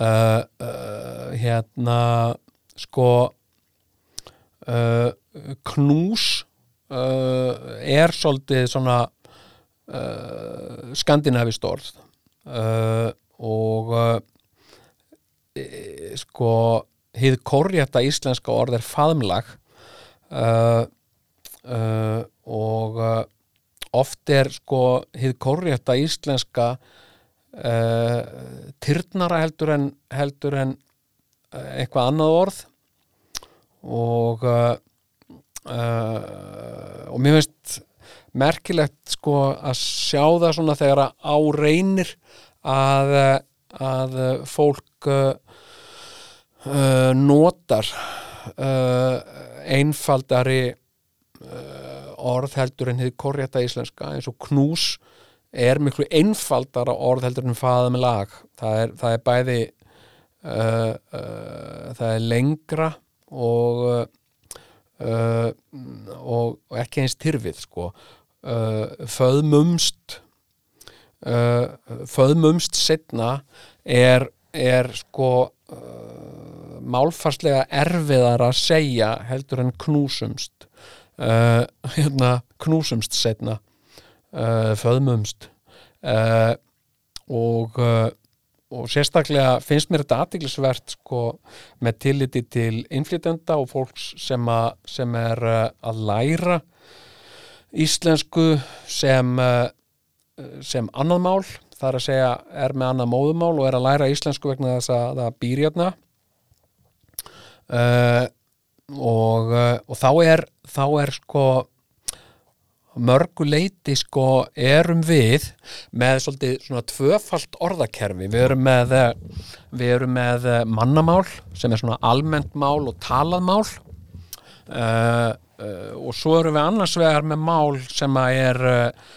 uh, uh, hérna sko uh, knús er svolítið svona skandinavist orð. Og e, sko hið korrétta íslenska orð er faðmlag. Og uh, oft er sko hið korrétta íslenska uh, tyrnara heldur en heldur en uh, eitthvað annað orð. Og uh, uh, og mér finnst merkilegt sko að sjá það svona þegar að á reynir að, að fólk uh, notar einfaldari orð heldur en hið korrétta íslenska eins og knús er miklu einfaldara orð heldur en faða með lag það er, það er bæði uh, uh, það er lengra og uh, uh, og, og ekki eins tyrfið sko. Uh, föðmumst uh, föðmumst setna er, er sko málfarslega erfiðar að segja heldur en knúsumst uh, hérna knúsumst setna uh, föðmumst. Uh, og og sérstaklega finnst mér þetta aðtiklisvert sko með tilliti til innflytenda og fólks sem, a, sem er að læra íslensku sem sem annað mál. Það er að segja er með annað móðumál og er að læra íslensku vegna þess að það býr hérna. Uh, og, uh, og þá er þá er sko mörgu leiti sko erum við með svolítið svona tvöfalt orðakerfi. Við erum með, eh, við erum með eh, mannamál sem er svona almennt mál og talað mál. Uh, uh, og svo erum við annars vegar með mál sem að er uh,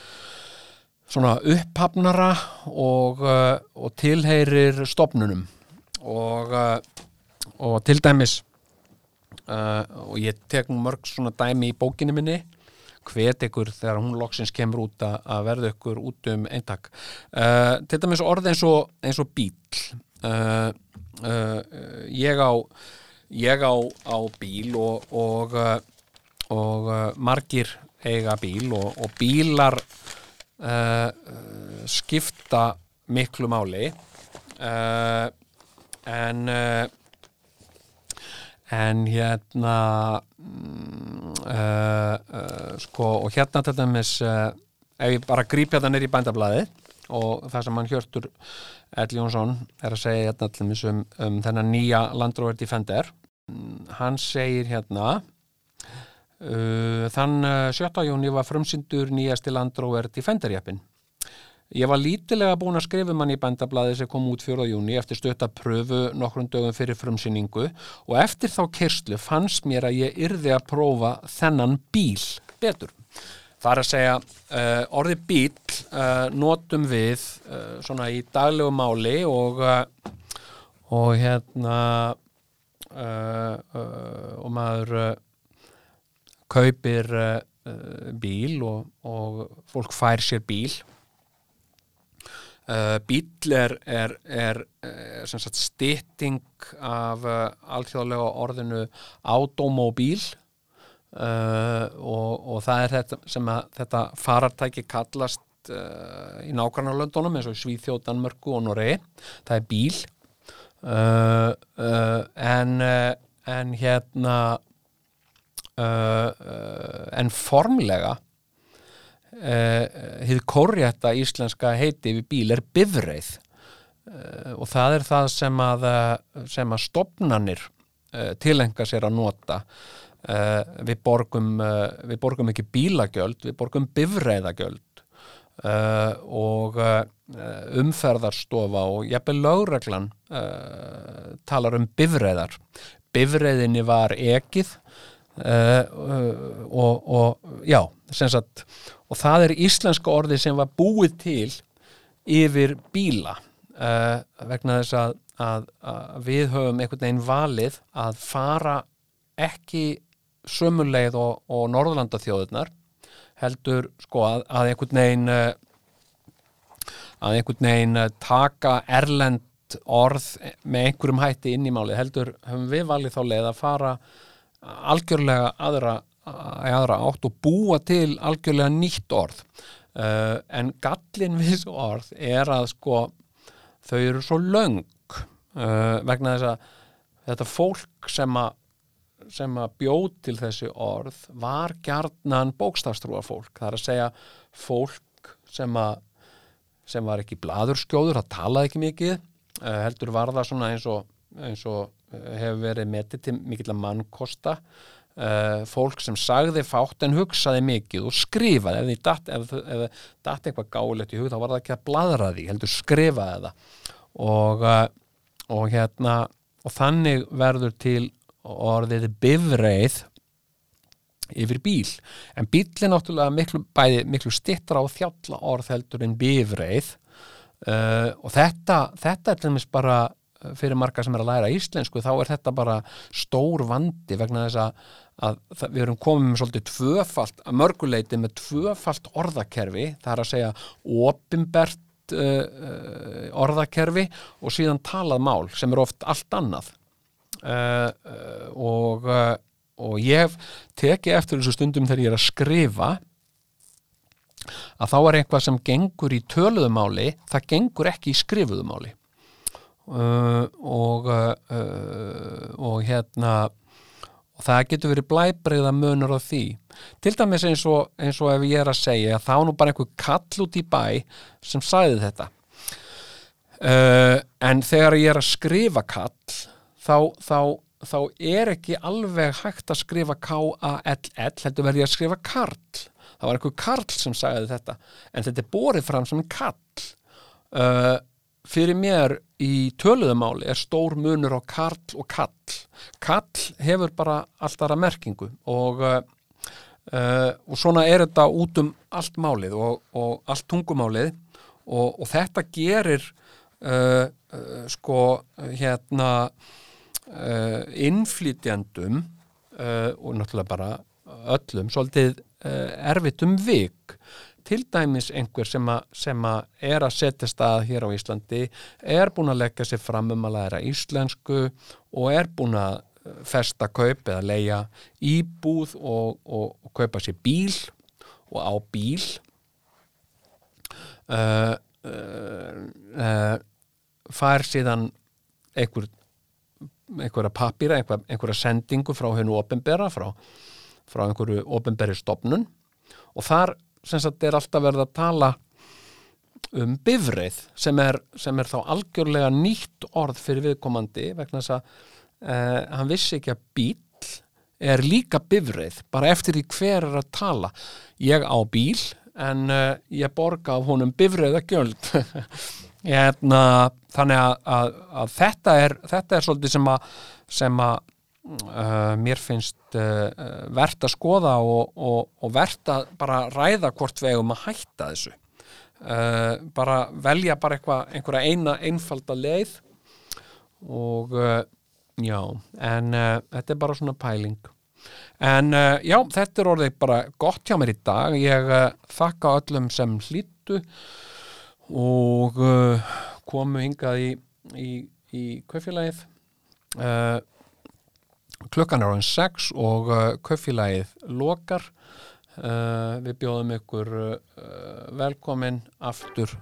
svona upphafnara og, og tilheyrir stopnunum og, og til dæmis uh, og ég tek nú mörg svona dæmi í bókinni minni hvet ykkur þegar hún loksins kemur út að, verða ykkur út um eintak. Uh, til dæmis orð eins og, eins og bíl uh, uh, ég á ég á, á bíl og og, uh, og uh, margir eiga bíl og, og bílar skipta miklu máli. En uh, en hérna uh, uh, sko og hérna til dæmis uh, ef ég bara grípja það nýr í bændablaði og það sem hann Hjörtur Ell Jónsson er að segja hérna til dæmis um, um þennan nýja Land Rover Defender Mm, hann segir hérna þann uh, 7. júni var frumsyndur nýjasti Land Rover Defender jafn Ég var lítilega búin að skrifa um hann í bændablaði sem kom út 4. júni eftir stötta pröfu nokkrum dögum fyrir frumsýningu og eftir þá kerslu fannst mér að ég yrði að prófa þennan bíl betur. Það er að segja uh, orði bíl uh, notum við uh, svona í daglegu máli og, og hérna og maður kaupir bíl og, og fólk fær sér bíl Uh, bíl er, er, er, er sem sagt stytting af uh, alþjóðlega orðinu automóbíl uh, og, og það er þetta sem að þetta farartæki kallast í nákvæmlega eins og Svíþjóð, Danmörku og Noregi. Það er bíl en, en hérna en formlega uh, hið korrétta íslenska heiti við bíl er bifreið. Uh, og það er það sem að, uh, sem að stopnanir tilenga sér að nota. Við, borgum, við borgum ekki bílagjöld, við borgum bifreiðagjöld. Og umferðarstofa og jafnvel lögreglan talar um bifreiðar. Bifreiðinni var ekið. Uh, uh, og, og já, sem sagt og það er íslenska orði sem var búið til yfir bíla uh, vegna þess að, að, að við höfum einhvern veginn valið að fara ekki sömuleið og, og Norðurlandaþjóðurnar heldur sko að, að einhvern veginn uh, að einhvern veginn uh, taka erlend orð með einhverjum hætti inn í málið. Heldur höfum við valið þá leið að fara algjörlega aðra í aðra átt og búa til algjörlega nýtt orð. Uh, en gallin við þessu orð er að sko þau eru svo löng uh, vegna þess að þetta fólk sem að sem að bjóð til þessi orð var gjarnan bókstafstrúa fólk. Það er að segja fólk sem að sem var ekki bladurskjóður, það talaði ekki mikið uh, heldur var það svona eins og, eins og hefur verið metið til mikill að mannkosta uh, fólk sem sagði fátt en hugsaði mikið og skrifaði. Ef þið datt, ef, ef datt eitthvað gáulegt í hug þá var það ekki að bladra því heldur skrifaði það. Og, uh, og hérna og þannig verður til orðið bifreið yfir bíl. En bíl er náttúrulega miklu, bæði, miklu stittra á þjálla orð heldur en bifreið. Uh, og þetta, þetta er til dæmis bara fyrir marga sem er að læra íslensku þá er þetta bara stór vandi vegna þess að, að við erum komið með svolítið tvöfalt, að mörguleiti með tvöfalt orðakerfi, það er að segja opimbert uh, uh, orðakerfi og síðan talað mál sem er oft allt annað. Uh, uh, og uh, og ég hef tekið eftir þessu stundum þegar ég er að skrifa að þá er eitthvað sem gengur í töluðumáli það gengur ekki í skrifuðumáli uh, og uh, og hérna og það getur verið blæbreyða munur á því. Til dæmis eins og, eins og ef ég er að segja þá nú bara einhver kall út í bæ sem sagði þetta. Uh, en þegar ég er að skrifa kall þá, þá, þá er ekki alveg hægt að skrifa K-A-L-L heldur verði ég að skrifa karl. Það var einhver karl sem sagði þetta en þetta er borið fram sem kall. Fyrir mér í töluðumáli er stór munur á karl og kall. Kall hefur bara alltaf að merkingu og uh, og svona er þetta út um allt málið og, og allt tungumálið og, og þetta gerir uh, uh, sko hérna innflytjandum uh, og náttúrulega bara öllum svolítið erfitt um vik til dæmis einhver sem, a, sem a er að setja stað hér á Íslandi er búin að leggja sér fram um að læra íslensku og er búin að festa kaup eða leia íbúð og, og, og kaupa sér bíl og á bíl. Uh, uh, uh, fær síðan einhver einhverja pappýra, einhver, einhverja sendingu frá hennu ofinbera, frá, frá einhverju ofinberi stopnun og þar sem sagt er alltaf verið að tala um bifreið sem er, sem er þá algjörlega nýtt orð fyrir viðkomandi vegna þess að uh, hann vissi ekki að bíl er líka bifreið bara eftir því hver er að tala. Ég á bíl en uh, ég borga af honum bifreið að gjöld hérna, þannig að, að, að þetta er þetta er svolítið sem að, sem að uh, mér finnst uh, verðt að skoða og, og, og verðt að bara ræða hvort við eigum að hætta þessu. Uh, bara velja bara eitthvað, einhverja eina einfalda leið og já, en þetta er bara svona pæling. En já, þetta er orðið bara gott hjá mér í dag. Ég þakka öllum sem hlýttu og komu hingað í, í, í kaufélagið uh, klukkan er áinn 6 og uh, kaufélagið lokar uh, við bjóðum ykkur uh, velkomin aftur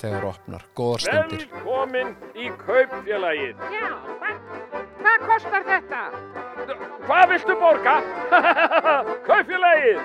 þegar opnar góðar stundir Velkomin í kaupfélagið. Já, hvað, hvað kostar þetta? Hvað viltu borga? kaupfélagið.